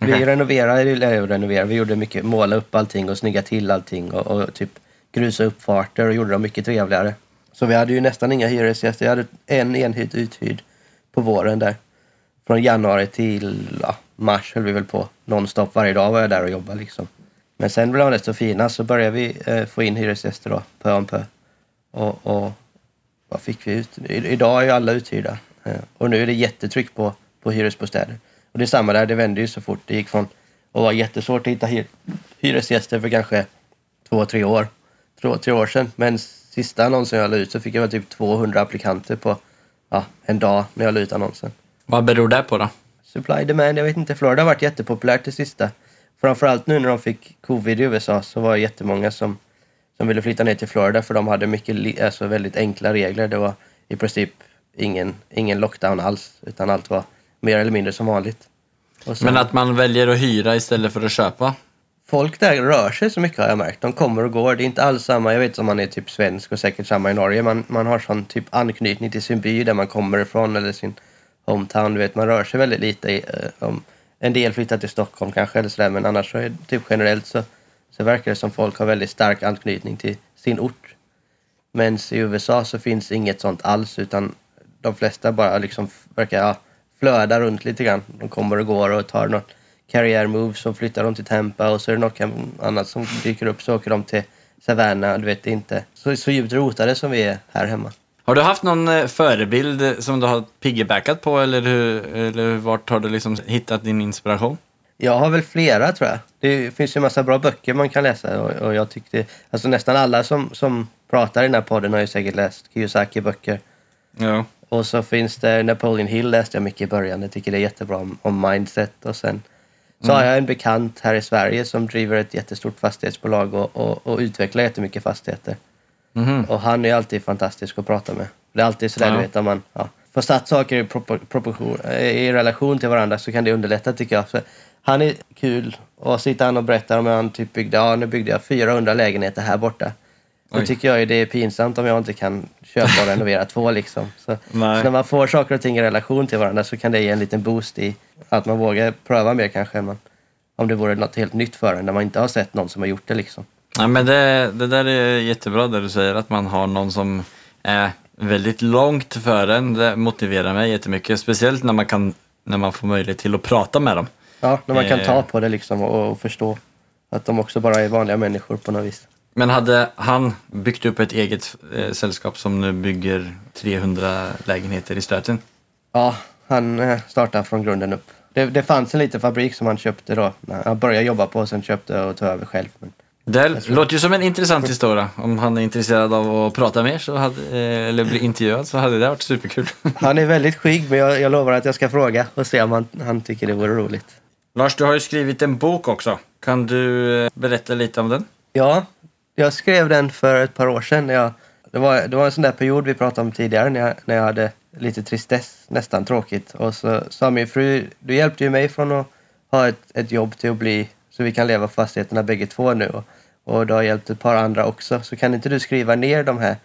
Eh, vi renoverade, eller renoverade, vi gjorde mycket, måla upp allting och snygga till allting och, och typ grusa uppfarter och gjorde dem mycket trevligare. Så vi hade ju nästan inga hyresgäster. Jag hade en enhet uthyrd på våren där. Från januari till ja, mars höll vi väl på. Nonstop varje dag var jag där och jobbade liksom. Men sen blev de så fina så började vi eh, få in hyresgäster då, pö om pö. Och, och vad fick vi ut? I, idag är ju alla uthyrda. Eh, och nu är det jättetryck på, på hyresbostäder. Och det är samma där, det vände ju så fort. Det gick från att vara jättesvårt att hitta hy hyresgäster för kanske två, tre år. Två, tre år sedan. Men sista annonsen jag la ut så fick jag typ 200 applikanter på ja, en dag när jag la ut annonsen. Vad beror det på då? Supply demand, jag vet inte. Florida har varit jättepopulärt det sista. Framförallt nu när de fick covid i USA så var det jättemånga som, som ville flytta ner till Florida för de hade mycket, alltså väldigt enkla regler. Det var i princip ingen, ingen lockdown alls utan allt var mer eller mindre som vanligt. Sen- Men att man väljer att hyra istället för att köpa? folk där rör sig så mycket har jag märkt. De kommer och går. Det är inte alls samma. Jag vet om man är typ svensk och säkert samma i Norge. Man, man har sån typ anknytning till sin by där man kommer ifrån eller sin hometown. Du vet, man rör sig väldigt lite. I, eh, om en del flyttar till Stockholm kanske eller sådär men annars så är det typ generellt så, så verkar det som folk har väldigt stark anknytning till sin ort. Men i USA så finns inget sånt alls utan de flesta bara liksom verkar ja, flöda runt lite grann. De kommer och går och tar något karriärmove så flyttar de till Tampa och så är det något annat som dyker upp så åker de till Savannah. Du vet inte så, så djupt rotade som vi är här hemma. Har du haft någon eh, förebild som du har piggybackat på eller, hur, eller vart har du liksom hittat din inspiration? Jag har väl flera tror jag. Det finns ju en massa bra böcker man kan läsa och, och jag tyckte, alltså nästan alla som, som pratar i den här podden har ju säkert läst Kiyosaki-böcker. Ja. Och så finns det Napoleon Hill läste jag mycket i början. Jag tycker det är jättebra om, om mindset. Och sen så har jag en bekant här i Sverige som driver ett jättestort fastighetsbolag och, och, och utvecklar jättemycket fastigheter. Mhm. Och han är alltid fantastisk att prata med. Det är alltid sådär Ja. du vet om man ja, får satt saker i, propor- proportion, eh, i relation till varandra så kan det underlätta tycker jag. Så han är kul och sitter han och berättar om hur han typ byggde, ja nu byggde jag 400 lägenheter här borta. Då Oj. tycker jag ju det är pinsamt om jag inte kan köpa och renovera två liksom. Så, så när man får saker och ting i relation till varandra så kan det ge en liten boost i att man vågar pröva mer kanske man, om det vore något helt nytt för en när man inte har sett någon som har gjort det liksom. Ja, men det, det där är jättebra det du säger, att man har någon som är väldigt långt före en. Det motiverar mig jättemycket, speciellt när man, kan, när man får möjlighet till att prata med dem. Ja, när man kan Eh. ta på det liksom och, och förstå att de också bara är vanliga människor på något vis. Men hade han byggt upp ett eget eh, sällskap som nu bygger 300 lägenheter i Stöten? Ja, han eh, startade från grunden upp. Det, det fanns en liten fabrik som han köpte då. Han började jobba på och sen köpte och tog över själv. Men, Det låter ju som en intressant historia. Om han är intresserad av att prata mer så hade, eh, eller bli intervjuad så hade det varit superkul. han är väldigt skygg men jag, jag lovar att jag ska fråga och se om han, han tycker det vore roligt. Lars, du har ju skrivit en bok också. Kan du eh, berätta lite om den? Ja, jag skrev den för ett par år sedan. När jag, det, var, det var en sån där period vi pratade om tidigare när jag, när jag hade lite tristess, nästan tråkigt. Och så sa min fru, du hjälpte ju mig från att ha ett, ett jobb till att bli så vi kan leva på fastigheterna bägge två nu. Och, och du har hjälpt ett par andra också. Så kan inte du skriva ner de här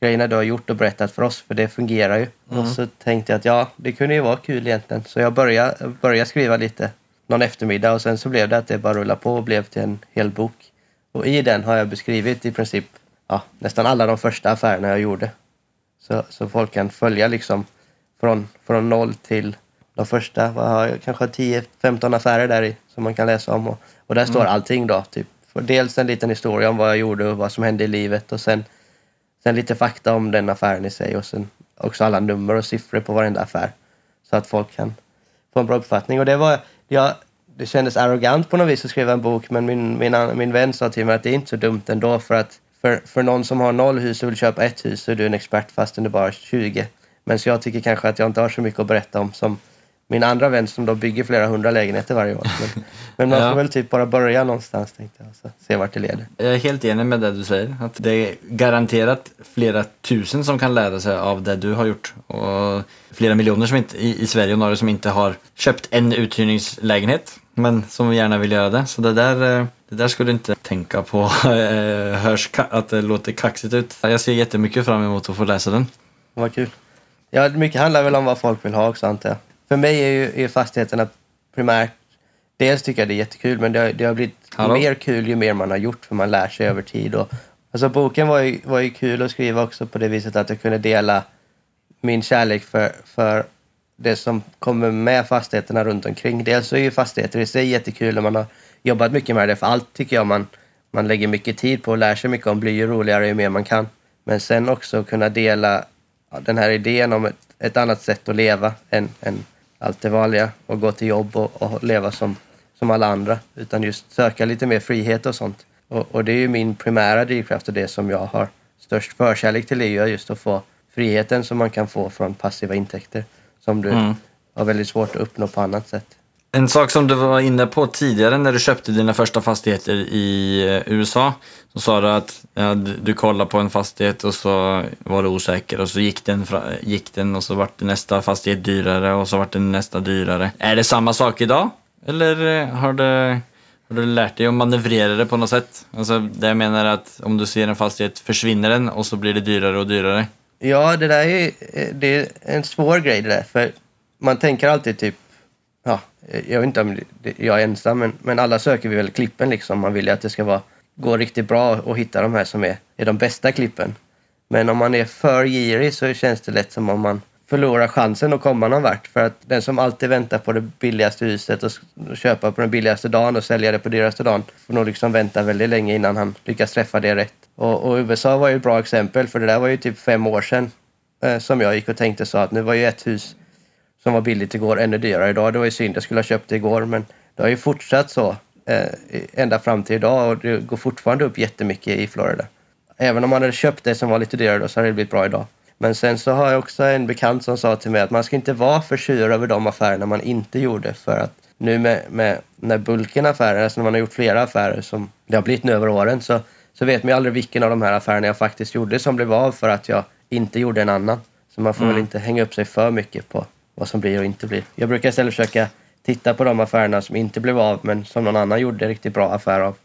grejerna du har gjort och berättat för oss, för det fungerar ju. Och så tänkte jag att ja, det kunde ju vara kul egentligen. Så jag började, började skriva lite någon eftermiddag och sen så blev det att det bara rullade på och blev till en hel bok. Och i den har jag beskrivit i princip ja, nästan alla de första affärerna jag gjorde. Så, så folk kan följa liksom från, från noll till de första, vad har jag, kanske 10-15 affärer där i som man kan läsa om. Och, och där står allting då. Typ. För dels en liten historia om vad jag gjorde och vad som hände i livet och sen, sen lite fakta om den affären i sig och sen också alla nummer och siffror på varenda affär. Så att folk kan få en bra uppfattning. Och det var, jag, det kändes arrogant på något vis att skriva en bok men min, min, min vän sa till mig att det är inte så dumt ändå för att för, för någon som har noll hus och vill köpa ett hus så är du en expert fastän du bara har 20. Men så jag tycker kanske att jag inte har så mycket att berätta om som min andra vän som då bygger flera hundra lägenheter varje år. Men, men man Ja. får väl typ bara börja någonstans tänkte jag, så se vart det leder. Jag är helt enig med det du säger. Att det är garanterat flera tusen som kan lära sig av det du har gjort. Och flera miljoner som inte, i, i Sverige och Norge som inte har köpt en uthyrningslägenhet. Men som gärna vill göra det. Så det där, eh, det där skulle du inte tänka på. eh, Hörs att det låter kaxigt ut. Jag ser jättemycket fram emot att få läsa den. Vad kul. Ja, mycket handlar väl om vad folk vill ha också antar jag. För mig är ju är fastigheterna primärt, dels tycker jag det är jättekul men det har, det har blivit Hallå? mer kul ju mer man har gjort för man lär sig över tid. Och, alltså boken var ju, var ju kul att skriva också på det viset att jag kunde dela min kärlek för, för det som kommer med fastigheterna runt omkring. Dels så är ju fastigheter i sig jättekul och man har jobbat mycket med det för allt tycker jag man, man lägger mycket tid på och lär sig mycket om blir ju roligare ju mer man kan. Men sen också kunna dela den här idén om ett, ett annat sätt att leva än, än allt det vanliga och gå till jobb och, och leva som, som alla andra utan just söka lite mer frihet och sånt. Och, och det är ju min primära drivkraft och det som jag har störst förkärlek till är ju just att få friheten som man kan få från passiva intäkter som du Mm. har väldigt svårt att uppnå på annat sätt. En sak som du var inne på tidigare när du köpte dina första fastigheter i eh, USA. Så sa du att ja, du, kollade på en fastighet och så var du osäker och så gick den, gick den och så vart det nästa fastighet dyrare och så vart det nästa dyrare. Är det samma sak idag? Eller eh, har du, har du lärt dig att manövrera det på något sätt? Alltså det jag menar är att om du ser en fastighet försvinner den och så blir det dyrare och dyrare. Ja, det där är, eh, det är en svår grej det där. För man tänker alltid typ, ja, eh, jag vet inte om det- jag är ensam, men, men alla söker vi väl klippen liksom. Man vill ju att det ska vara, gå riktigt bra att hitta de här som är, är de bästa klippen. Men om man är för girig så känns det lätt som om man förlorar chansen att komma någon vart. För att den som alltid väntar på det billigaste huset och och köpa på den billigaste dagen och sälja det på dyraste dagen får nog liksom vänta väldigt länge innan han lyckas träffa det rätt. Och, och USA var ju ett bra exempel för det där var ju typ fem år sedan eh, som jag gick och tänkte så att nu var ju ett hus som var billigt igår ännu dyrare idag. Det var ju synd, jag skulle ha köpt det igår men det har ju fortsatt så eh, ända fram till idag och det går fortfarande upp jättemycket i Florida. Även om man hade köpt det som var lite dyrare då så hade det blivit bra idag. Men sen så har jag också en bekant som sa till mig att man ska inte vara för sur över de affärerna man inte gjorde för att nu med, med när bulken affärer, alltså när man har gjort flera affärer som det har blivit nu över åren så, så vet man ju aldrig vilken av de här affärerna jag faktiskt gjorde som blev av för att jag inte gjorde en annan. Så man får väl inte hänga upp sig för mycket på vad som blir och inte blir. Jag brukar istället försöka titta på de affärerna som inte blev av men som någon annan gjorde riktigt bra affär av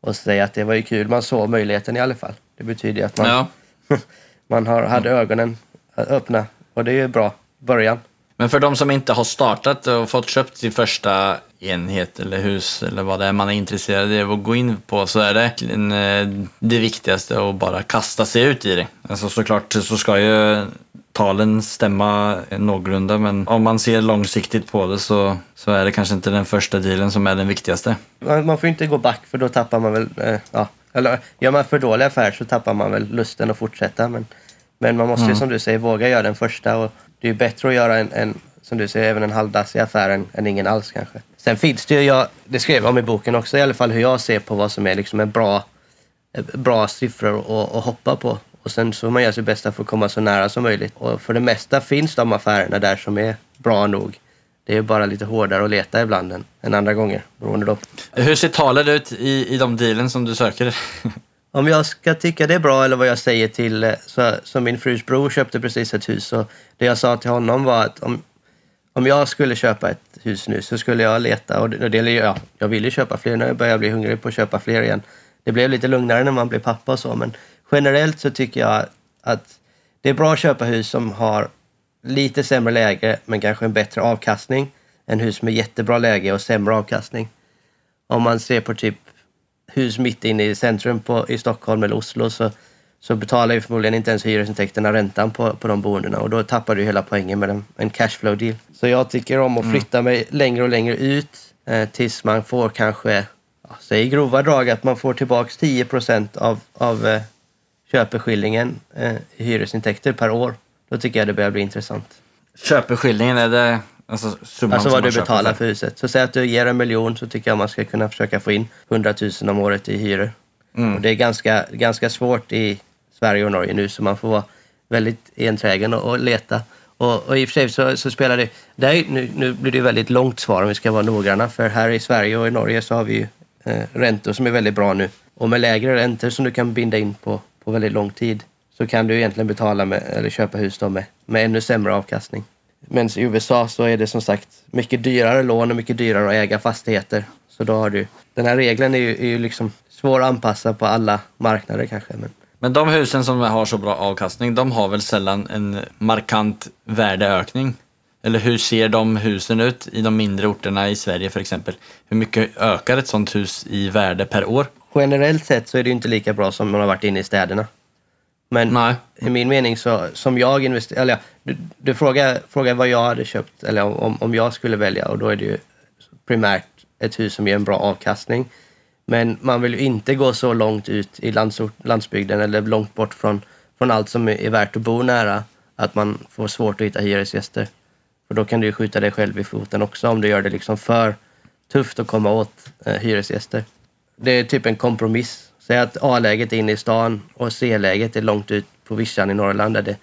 och säga att det var ju kul, man såg möjligheten i alla fall. Det betyder att man, Ja. man har, hade ögonen öppna och det är ju bra början. Men för de som inte har startat och fått köpt sin första enhet eller hus eller vad det är man är intresserad av att gå in på så är det eh, det viktigaste att bara kasta sig ut i det. Alltså såklart så ska ju talen stämma någorlunda men om man ser långsiktigt på det så, så är det kanske inte den första dealen som är den viktigaste. Man, man får inte gå back för då tappar man väl, eh, ja, eller gör man för dålig affär så tappar man väl lusten att fortsätta. Men, men man måste ju Mm. som du säger våga göra den första och det är ju bättre att göra en, en som du säger, även en halvdassig affär än, än ingen alls kanske. Sen finns det ju, jag, det skrev jag om i boken också i alla fall, hur jag ser på vad som är liksom en bra, eh, bra siffror att, att hoppa på. Och sen så man göra sitt bästa för att komma så nära som möjligt. Och för det mesta finns de affärerna där som är bra nog. Det är bara lite hårdare att leta ibland än, än andra gånger. Beroende då Hur ser talen ut i, i de dealen som du söker? Om jag ska tycka det är bra eller vad jag säger till, eh, så, så min frus bror köpte precis ett hus och det jag sa till honom var att om, om jag skulle köpa ett hus nu så skulle jag leta och det, och ja, jag vill ju köpa fler, nu börjar jag bli hungrig på att köpa fler igen. Det blev lite lugnare när man blev pappa och så men generellt så tycker jag att det är bra att köpa hus som har lite sämre läge men kanske en bättre avkastning än hus med jättebra läge och sämre avkastning. Om man ser på typ hus mitt inne i centrum på, i Stockholm eller Oslo så, så betalar ju förmodligen inte ens hyresintäkterna räntan på, på de boendena och då tappar du hela poängen med en, en cashflow deal. Så jag tycker om att flytta mig längre och längre ut eh, tills man får kanske, säg i grova drag att man får tillbaks 10 av, av eh, köpeskillingen eh, i hyresintäkter per år. Då tycker jag det börjar bli intressant. Köpeskillingen, är det alltså summan Alltså vad du betalar för huset. Så säg att du ger en miljon så tycker jag man ska kunna försöka få in 100 000 om året i hyror. Mm. Och det är ganska, ganska svårt i Sverige och Norge nu så man får vara väldigt enträgen och, och leta. Och, och i och för sig så, så spelar det... det här, är- nu, nu blir det väldigt långt svar om vi ska vara noggranna för här i Sverige och i Norge så har vi ju eh, räntor som är väldigt bra nu. Och med lägre räntor som du kan binda in på, på väldigt lång tid så kan du egentligen betala med, eller köpa hus då med, med ännu sämre avkastning. Men i USA så är det som sagt mycket dyrare lån och mycket dyrare att äga fastigheter. Så då har du... Den här regeln är ju, är ju liksom svår att anpassa på alla marknader kanske. Men men de husen som har så bra avkastning, de har väl sällan en markant värdeökning? Eller hur ser de husen ut i de mindre orterna i Sverige för exempel? Hur mycket ökar ett sånt hus i värde per år? generellt sett så är det inte lika bra som man har varit inne i städerna. Men Nej. i min mening så, som jag investerar, eller du, du frågar, frågar vad jag hade köpt eller om, om jag skulle välja och då är det ju primärt ett hus som ger en bra avkastning. Men man vill ju inte gå så långt ut i landsort, landsbygden eller långt bort från, från allt som är värt att bo nära att man får svårt att hitta hyresgäster. För då kan du ju skjuta dig själv i foten också om du gör det liksom för tufft att komma åt eh, hyresgäster. Det är typ en kompromiss. Säg att A-läget är inne i stan och C-läget är långt ut på vischan i Norrland där det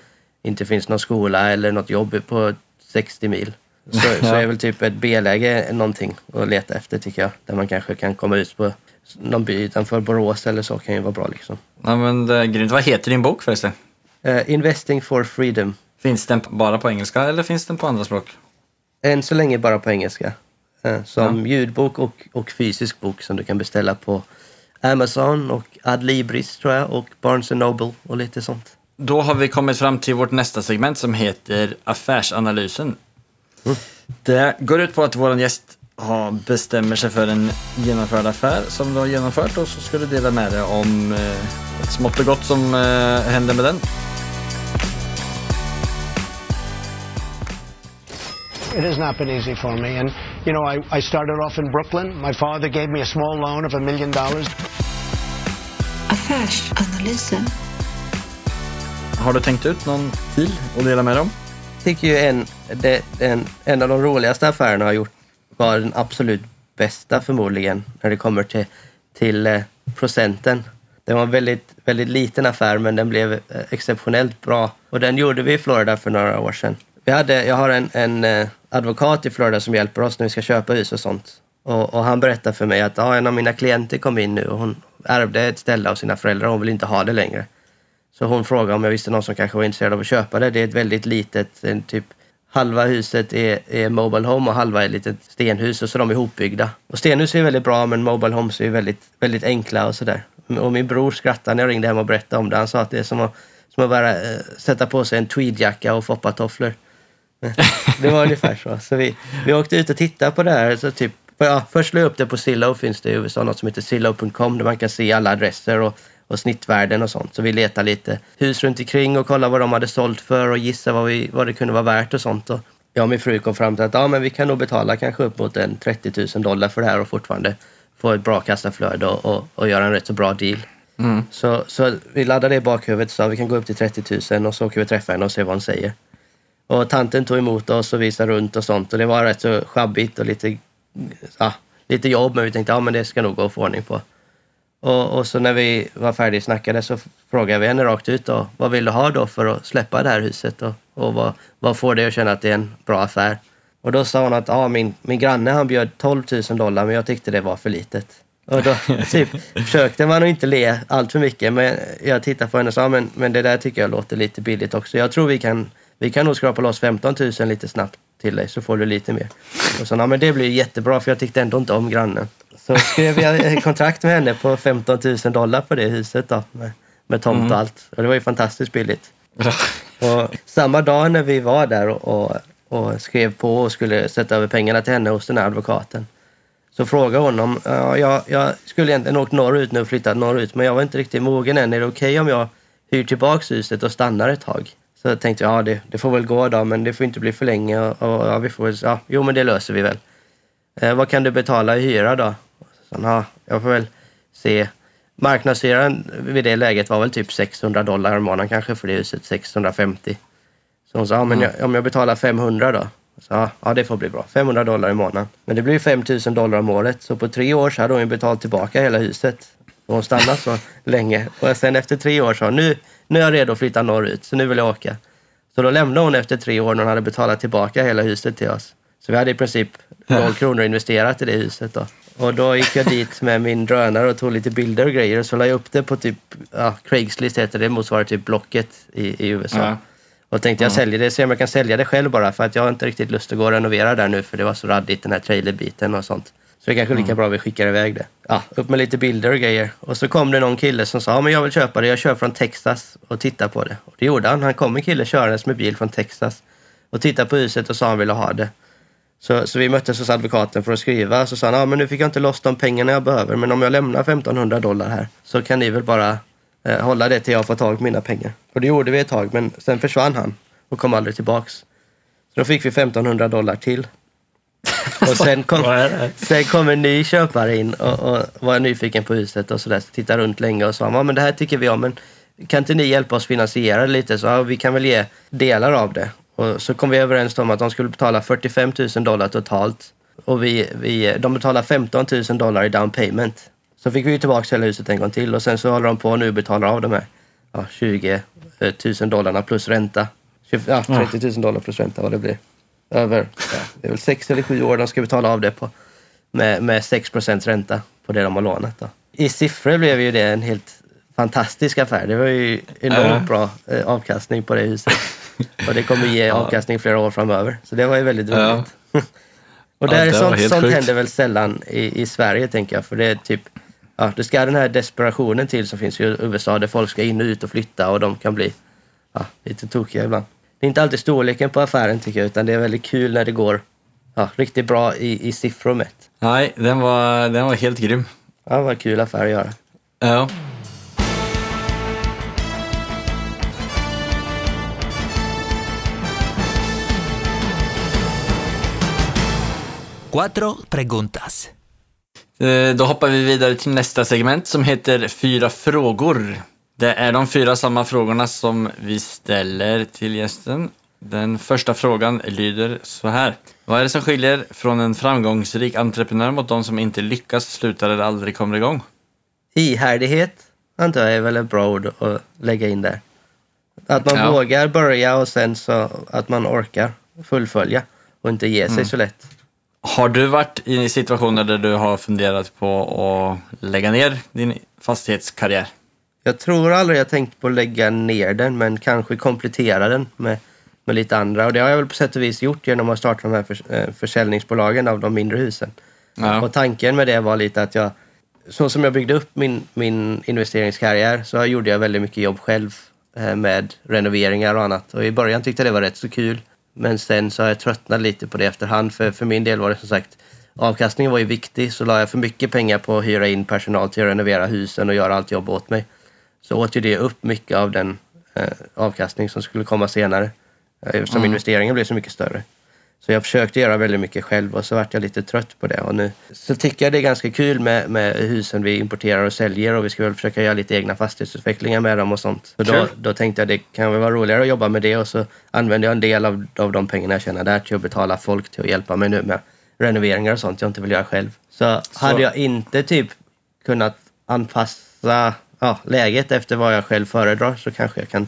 inte finns någon skola eller något jobb på 60 mil. Så, så är väl typ ett B-läge någonting att leta efter tycker jag. Där man kanske kan komma ut på någon by utanför Borås eller så kan ju vara bra liksom. Ja, men det är grymt. Vad heter din bok förresten? Eh, Investing for freedom. Finns den bara på engelska eller finns den på andra språk? Än så länge bara på engelska. Eh, som ljudbok och, och fysisk bok som du kan beställa på Amazon och Adlibris tror jag och Barnes Noble och lite sånt. Då har vi kommit fram till vårt nästa segment som heter Affärsanalysen. Det går ut på att vår gäst har, bestämmer sig för en genomförd affär som du har genomfört och så ska du dela med dig om eh, ett smått och gott som eh, händer med den. It has not been easy for me. And, you know, I, I started off in Brooklyn. My father gave me a small loan of a million dollars. Affärsanalysen. Har du tänkt ut någon till att dela med dig om? tycker ju en, det, en, en av de roligaste affärerna jag har gjort var den absolut bästa förmodligen när det kommer till, till eh, procenten. Det var en väldigt, väldigt liten affär men den blev eh, exceptionellt bra och den gjorde vi i Florida för några år sedan. Vi hade, jag har en, en eh, advokat i Florida som hjälper oss när vi ska köpa hus och sånt. Och, och han berättade för mig att ja, en av mina klienter kom in nu och hon ärvde ett ställe av sina föräldrar och hon vill inte ha det längre. Så hon frågade om jag visste någon som kanske var intresserad av att köpa det. Det är ett väldigt litet, typ halva huset är, är mobile home och halva är ett litet stenhus och så är de ihopbyggda. Och stenhus är väldigt bra men mobile homes är väldigt, väldigt enkla och sådär. Och min bror skrattade när jag ringde hem och berättade om det. Han sa att det är som att, som att bara eh, sätta på sig en tweedjacka och foppatofflor. Eh, det var ungefär så. Så vi, vi åkte ut och tittade på det här. Så typ, ja, först slog jag upp det på Zillow, finns det i USA något som heter Zillow.com där man kan se alla adresser och, och snittvärden och sånt. Så vi letade lite hus runt omkring och kollade vad de hade sålt för och gissa vad, vi, vad det kunde vara värt och sånt. Och jag och min fru kom fram till att ja, men vi kan nog betala kanske upp mot en 30 000 dollar för det här och fortfarande få ett bra kassaflöde och, och, och göra en rätt så bra deal. Mm. Så, så vi laddade det i bakhuvudet och sa vi kan gå upp till 30 000 och så åker vi träffa henne och se vad hon säger. Och tanten tog emot oss och visade runt och sånt och det var rätt så sjabbigt och lite, ja, lite jobb men vi tänkte ja men det ska nog gå att få ordning på. Och, och så när vi var färdigsnackade så frågade vi henne rakt ut då, vad vill du ha då för att släppa det här huset och, och vad, vad får dig att känna att det är en bra affär? Och då sa hon att ja, min, min granne han bjöd 12 000 dollar men jag tyckte det var för litet. Och då typ, försökte man att inte le allt för mycket men jag tittade på henne och sa men, men det där tycker jag låter lite billigt också. Jag tror vi kan, vi kan nog skrapa loss 15 000 lite snabbt till dig så får du lite mer. Och så ja, men det blir jättebra för jag tyckte ändå inte om grannen. Så skrev jag kontrakt med henne på 15 000 dollar på det huset då med, med tomt Mm. och allt. Och det var ju fantastiskt billigt. Och samma dag när vi var där och, och, och skrev på och skulle sätta över pengarna till henne hos den här advokaten så frågade hon om, ja, jag, jag skulle egentligen åkt norrut nu och flyttat norrut men jag var inte riktigt mogen än. Är det okej om jag hyr tillbaks huset och stannar ett tag? Så jag tänkte ja det, det får väl gå då men det får inte bli för länge och, och ja, vi får ja, jo men det löser vi väl. Eh, vad kan du betala i hyra då? Så, ja, jag får väl se. Marknadshyran vid det läget var väl typ 600 dollar i månaden kanske för det huset, 650. Så hon sa, ja, men jag, om jag betalar 500 då? Så, ja, ja, det får bli bra. 500 dollar i månaden. Men det blir 5000 dollar om året. Så på tre år så hade hon ju betalat tillbaka hela huset. Och hon stannade så länge. Och sen efter tre år sa hon, nu, nu är jag redo att flytta norrut, så nu vill jag åka. Så då lämnade hon efter tre år när hon hade betalat tillbaka hela huset till oss. Så vi hade i princip noll kronor investerat i det huset då. Och då gick jag dit med min drönare och tog lite bilder och grejer och så la jag upp det på typ, ja, Craigslist heter det, motsvarar typ Blocket i, i USA. Ja. Och tänkte jag säljer det, se om jag kan sälja det själv bara för att jag har inte riktigt lust att gå och renovera där nu för det var så raddigt den här trailerbiten och sånt. Så det är kanske lika bra vi skickar iväg det. Ja, upp med lite bilder och grejer. Och så kom det någon kille som sa, ja men jag vill köpa det, jag kör från Texas och titta på det. Och det gjorde han, han kom en kille körandes med bil från Texas och tittade på huset och sa han ville ha det. Så, så vi möttes hos advokaten för att skriva. Så sa han, ja men nu fick jag inte loss de pengarna jag behöver men om jag lämnar 1500 dollar här så kan ni väl bara eh, hålla det till jag får tag på mina pengar. Och det gjorde vi ett tag men sen försvann han och kom aldrig tillbaks. Så då fick vi 1500 dollar till. Och sen kom, sen kom en ny köpare in och, och var nyfiken på huset och sådär. Så tittade runt länge och sa, ja men det här tycker vi om men kan inte ni hjälpa oss finansiera det lite? Så ja, vi kan väl ge delar av det. Och så kom vi överens om att de skulle betala 45 000 dollar totalt. Och vi, vi, de betalar 15 000 dollar i down payment. Så fick vi tillbaka hela huset en gång till och sen så håller de på nu och betalar av de här ja, 20 000 dollarna plus ränta. 20, ja, 30 000 dollar plus ränta vad det blir. Över, ja, det är väl sex eller sju år de ska betala av det på. Med, med 6% ränta på det de har lånat. Då. I siffror blev ju det en helt fantastisk affär. Det var ju enormt bra eh, avkastning på det huset. Och det kommer ge avkastning flera år framöver. Så det var ju väldigt Ja. roligt. Och Ja, där, det var sånt sånt sjukt. händer väl sällan i, i Sverige tänker jag. För det är typ, ja, det ska den här desperationen till som finns i USA där folk ska in och ut och flytta och de kan bli ja, lite tokiga ibland. Det är inte alltid storleken på affären tycker jag utan det är väldigt kul när det går ja, riktigt bra i, i siffror mätt. Nej, den var, den var helt grym. Ja, vad kul affär att göra. Ja. Cuatro preguntas. Eh, Då hoppar vi vidare till nästa segment som heter Fyra frågor. Det är de fyra samma frågorna som vi ställer till gästen. Den första frågan lyder så här. Vad är det som skiljer från en framgångsrik entreprenör mot de som inte lyckas, slutar eller aldrig kommer igång? Ihärdighet antar jag är väl ett bra ord att lägga in där. Att man Ja. vågar börja och sen så att man orkar fullfölja och inte ge sig Mm. så lätt. Har du varit i situationer där du har funderat på att lägga ner din fastighetskarriär? Jag tror aldrig jag tänkt på att lägga ner den men kanske komplettera den med, med lite andra. Och det har jag väl på sätt och vis gjort genom att starta de här förs- eh, försäljningsbolagen av de mindre husen. Ja. Och tanken med det var lite att jag så som jag byggde upp min, min investeringskarriär så gjorde jag väldigt mycket jobb själv eh, med renoveringar och annat. Och i början tyckte jag det var rätt så kul. Men sen så har jag tröttnat lite på det efterhand. För, för min del var det som sagt avkastningen var ju viktig. Så la jag för mycket pengar på att hyra in personal till att renovera husen och göra allt jobb åt mig. Så åt ju det upp mycket av den eh, avkastning som skulle komma senare. Eh, Eftersom Mm. investeringen blev så mycket större. Så jag försökte göra väldigt mycket själv och så vart jag lite trött på det. Och nu så tycker jag det är ganska kul med, med husen vi importerar och säljer och vi ska väl försöka göra lite egna fastighetsutvecklingar med dem och sånt. Så då, då tänkte jag det kan väl vara roligare att jobba med det och så använder jag en del av, av de pengarna jag tjänar där till att betala folk till att hjälpa mig nu med renoveringar och sånt jag inte vill göra själv. Så, hade jag inte typ kunnat anpassa ja, läget efter vad jag själv föredrar så kanske jag kan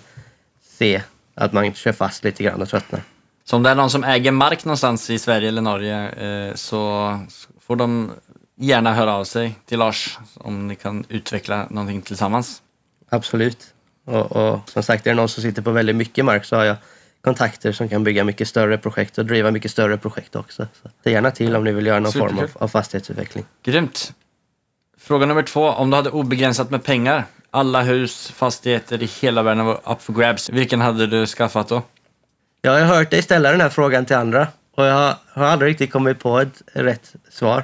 se att man kör fast lite grann och tröttnar. Så om det är någon som äger mark någonstans i Sverige eller Norge eh, så får de gärna höra av sig till Lars om ni kan utveckla någonting tillsammans. Absolut. Och, och som sagt, är det någon som sitter på väldigt mycket mark så har jag kontakter som kan bygga mycket större projekt och driva mycket större projekt också. Så säg gärna till om ni vill göra någon form av, Superkul. av fastighetsutveckling. Grymt! Fråga nummer två. Om du hade obegränsat med pengar, alla hus, fastigheter i hela världen var up for grabs, vilken hade du skaffat då? Jag har hört dig ställa den här frågan till andra och jag har, aldrig riktigt kommit på ett rätt svar.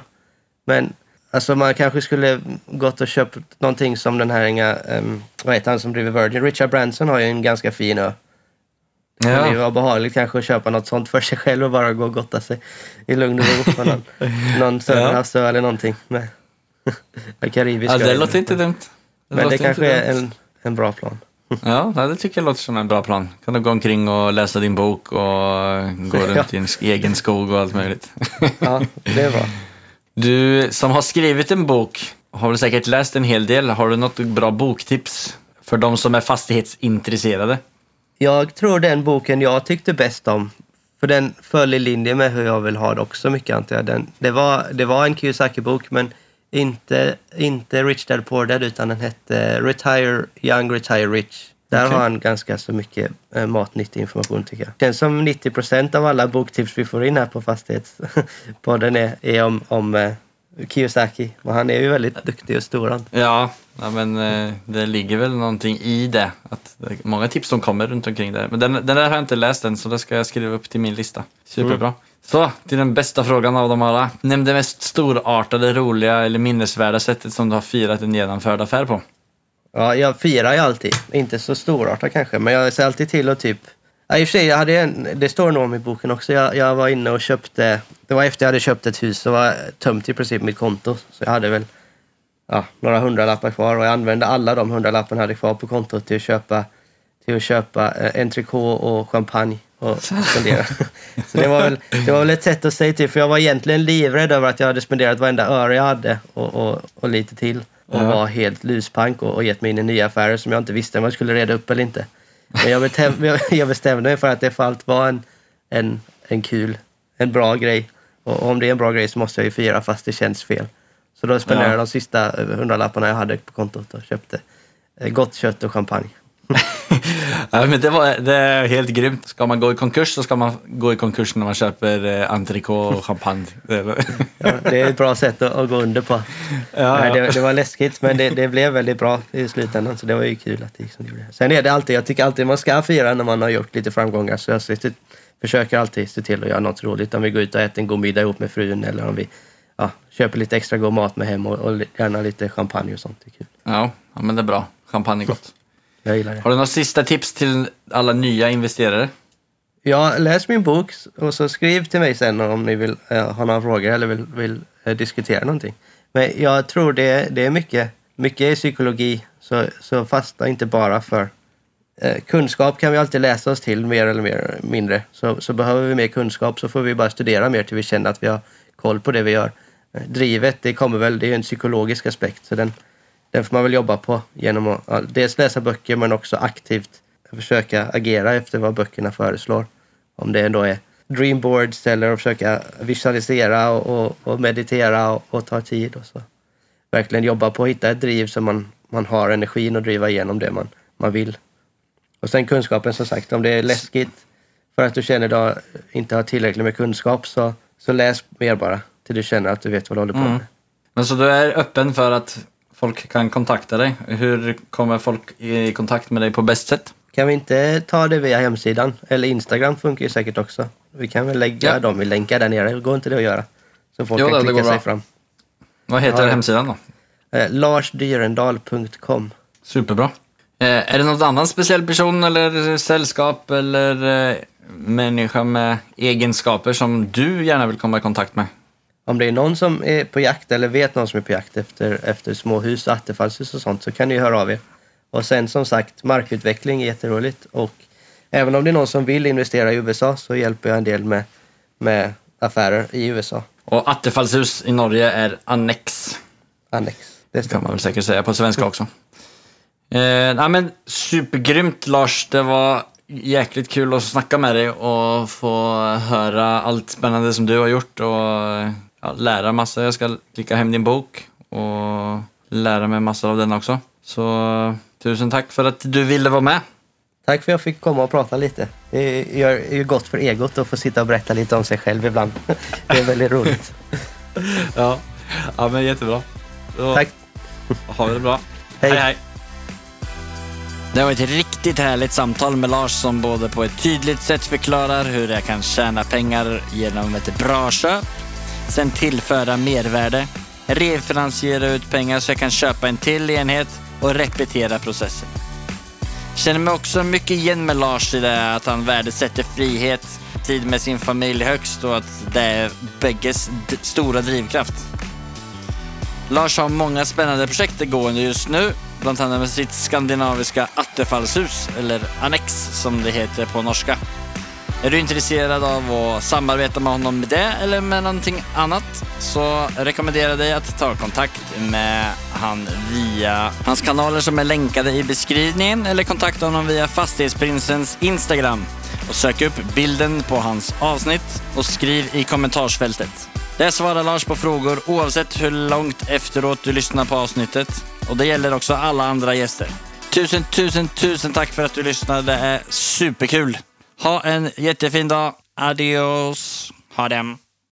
Men alltså man kanske skulle gått och köpt någonting som den här, inga, um, vad heter han som driver Virgin? Richard Branson har ju en ganska fin ö. Det var behagligt kanske att köpa något sånt för sig själv och bara gå och gotta sig i lugn och ro på någon, någon söderhavsö eller någonting. Med, med karibiska Ja, det låter inte dumt. Men det kanske är en, en bra plan. Ja, det tycker jag låter som en bra plan. Kan du gå omkring och läsa din bok och gå runt i en egen skog och allt möjligt. Ja, det är bra. Du som har skrivit en bok har väl säkert läst en hel del. Har du något bra boktips för de som är fastighetsintresserade? Jag tror den boken jag tyckte bäst om, för den föll i linje med hur jag vill ha det också mycket antar jag. Den, det, var, det var en Kiyosaki-bok men inte, inte Rich Dad Poor Dad utan den hette Retire Young Retire Rich. Där Okej. har han ganska så mycket eh, matnyttig information tycker jag. Känns som 90% av alla boktips vi får in här på Fastighetspodden är, är om, om eh, Kiyosaki. Och han är ju väldigt duktig och stor. han. Ja, ja men eh, det ligger väl någonting i det. Att det många tips som kommer runt omkring det. Men den, den där har jag inte läst än så det ska jag skriva upp till min lista. Superbra. Så, till den bästa frågan av dem alla. Nämn det mest storartade, roliga eller minnesvärda sättet som du har firat en genomförd affär på. Ja, jag firar ju alltid. Inte så storartat kanske, men jag ser alltid till att typ... Ja, i och för sig, jag hade en, det står nog om i boken också. Jag, jag var inne och köpte... Det var efter jag hade köpt ett hus så var tömt i princip mitt konto. Så jag hade väl ja, några hundralappar kvar och jag använde alla de hundralapparna jag hade kvar på kontot till att köpa, till att köpa eh, en trikå och champagne och så det var, väl, det var väl ett sätt att säga till, för jag var egentligen livrädd över att jag hade spenderat varenda öre jag hade och, och, och lite till. Och Ja. var helt luspank och, och gett mig in i nya affärer som jag inte visste om jag skulle reda upp eller inte. Men jag bestämde, jag- bestämde mig för att det för allt var en, en, en kul, en bra grej. Och om det är en bra grej så måste jag ju fira fast det känns fel. Så då spenderade jag Ja. de sista hundralapparna jag hade på kontot och köpte eh, gott kött och champagne. Ja, men det, var, det är helt grymt. Ska man gå i konkurs så ska man gå i konkurs när man köper eh, entrecote och champagne. Det är- Ja, det är ett bra sätt att, att gå under på. Ja, Nej, det, det var läskigt men det, det blev väldigt bra i slutändan så det var ju kul att det gick som det gjorde. Sen är det alltid, jag tycker alltid man ska fira när man har gjort lite framgångar så jag ser- försöker alltid se till att göra något roligt. Om vi går ut och äter en god middag ihop med frun eller om vi ja, köper lite extra god mat med hem och, och gärna lite champagne och sånt. Det är kul. Ja, ja, men det är bra. Champagne är gott. Jag gillar det. Har du några sista tips till alla nya investerare? Ja, läs min bok och så skriv till mig sen om ni vill eh, ha några frågor eller vill, vill eh, diskutera någonting. Men jag tror det, det är mycket, mycket i psykologi, så, så fastna inte bara för eh, kunskap kan vi alltid läsa oss till mer eller mer, mindre. Så, så behöver vi mer kunskap så får vi bara studera mer till vi känner att vi har koll på det vi gör. Eh, drivet, det kommer väl, det är en psykologisk aspekt så den, den får man väl jobba på genom att dels läsa böcker men också aktivt försöka agera efter vad böckerna föreslår. Om det ändå är dreamboards eller att försöka visualisera och, och, och meditera och, och ta tid. Och så. Verkligen jobba på att hitta ett driv så man, man har energin att driva igenom det man, man vill. Och sen kunskapen som sagt, om det är läskigt för att du känner att du inte har tillräckligt med kunskap så, så läs mer bara till du känner att du vet vad du håller på med. Mm. Men så du är öppen för att folk kan kontakta dig? Hur kommer folk i kontakt med dig på bäst sätt? Kan vi inte ta det via hemsidan? Eller Instagram funkar ju säkert också. Vi kan väl lägga Ja. dem i länkar där nere. Går inte det att göra? Så folk Jo, kan det- det klicka går sig fram. Vad heter Ja. hemsidan då? Eh, larsdyrendal.com Superbra. Eh, är det någon annan speciell person eller sällskap eller eh, människa med egenskaper som du gärna vill komma i kontakt med? Om det är någon som är på jakt eller vet någon som är på jakt efter, efter små hus, attefallshus och sånt så kan ni höra av er. Och sen som sagt, markutveckling är jätteroligt och även om det är någon som vill investera i USA så hjälper jag en del med, med affärer i USA. Och attefallshus i Norge är annex. Annex. Det Det kan man väl säkert säga på svenska också. Eh, nej, men supergrymt Lars. Det var jäkligt kul att snacka med dig och få höra allt spännande som du har gjort och ja, lära massa. Jag ska klicka hem din bok och lära mig massor av den också. Så tusen tack för att du ville vara med. Tack för att jag fick komma och prata lite. Det gör är ju gott för egot att få sitta och berätta lite om sig själv ibland. Det är väldigt roligt. Ja, ja men jättebra. Så, Tack. Ha det bra. Hej. hej, hej. Det var ett riktigt härligt samtal med Lars som både på ett tydligt sätt förklarar hur jag kan tjäna pengar genom ett bra köp, sen tillföra mervärde, refinansiera ut pengar så jag kan köpa en till enhet och repetera processen. Känner mig också mycket igen med Lars i det att han värdesätter frihet, tid med sin familj högst och att det är bägges d- stora drivkraft. Lars har många spännande projekt gående just nu, bland annat med sitt skandinaviska attefallshus, eller annex som det heter på norska. Är du intresserad av att samarbeta med honom med det eller med någonting annat så rekommenderar jag dig att ta kontakt med han via hans kanaler som är länkade i beskrivningen eller kontakta honom via Fastighetsprinsens Instagram och sök upp bilden på hans avsnitt och skriv i kommentarsfältet. Där svarar Lars på frågor oavsett hur långt efteråt du lyssnar på avsnittet och det gäller också alla andra gäster. Tusen, tusen, tusen tack för att du lyssnade. Det är superkul. Ha en jättefin dag. Adios. Ha dem.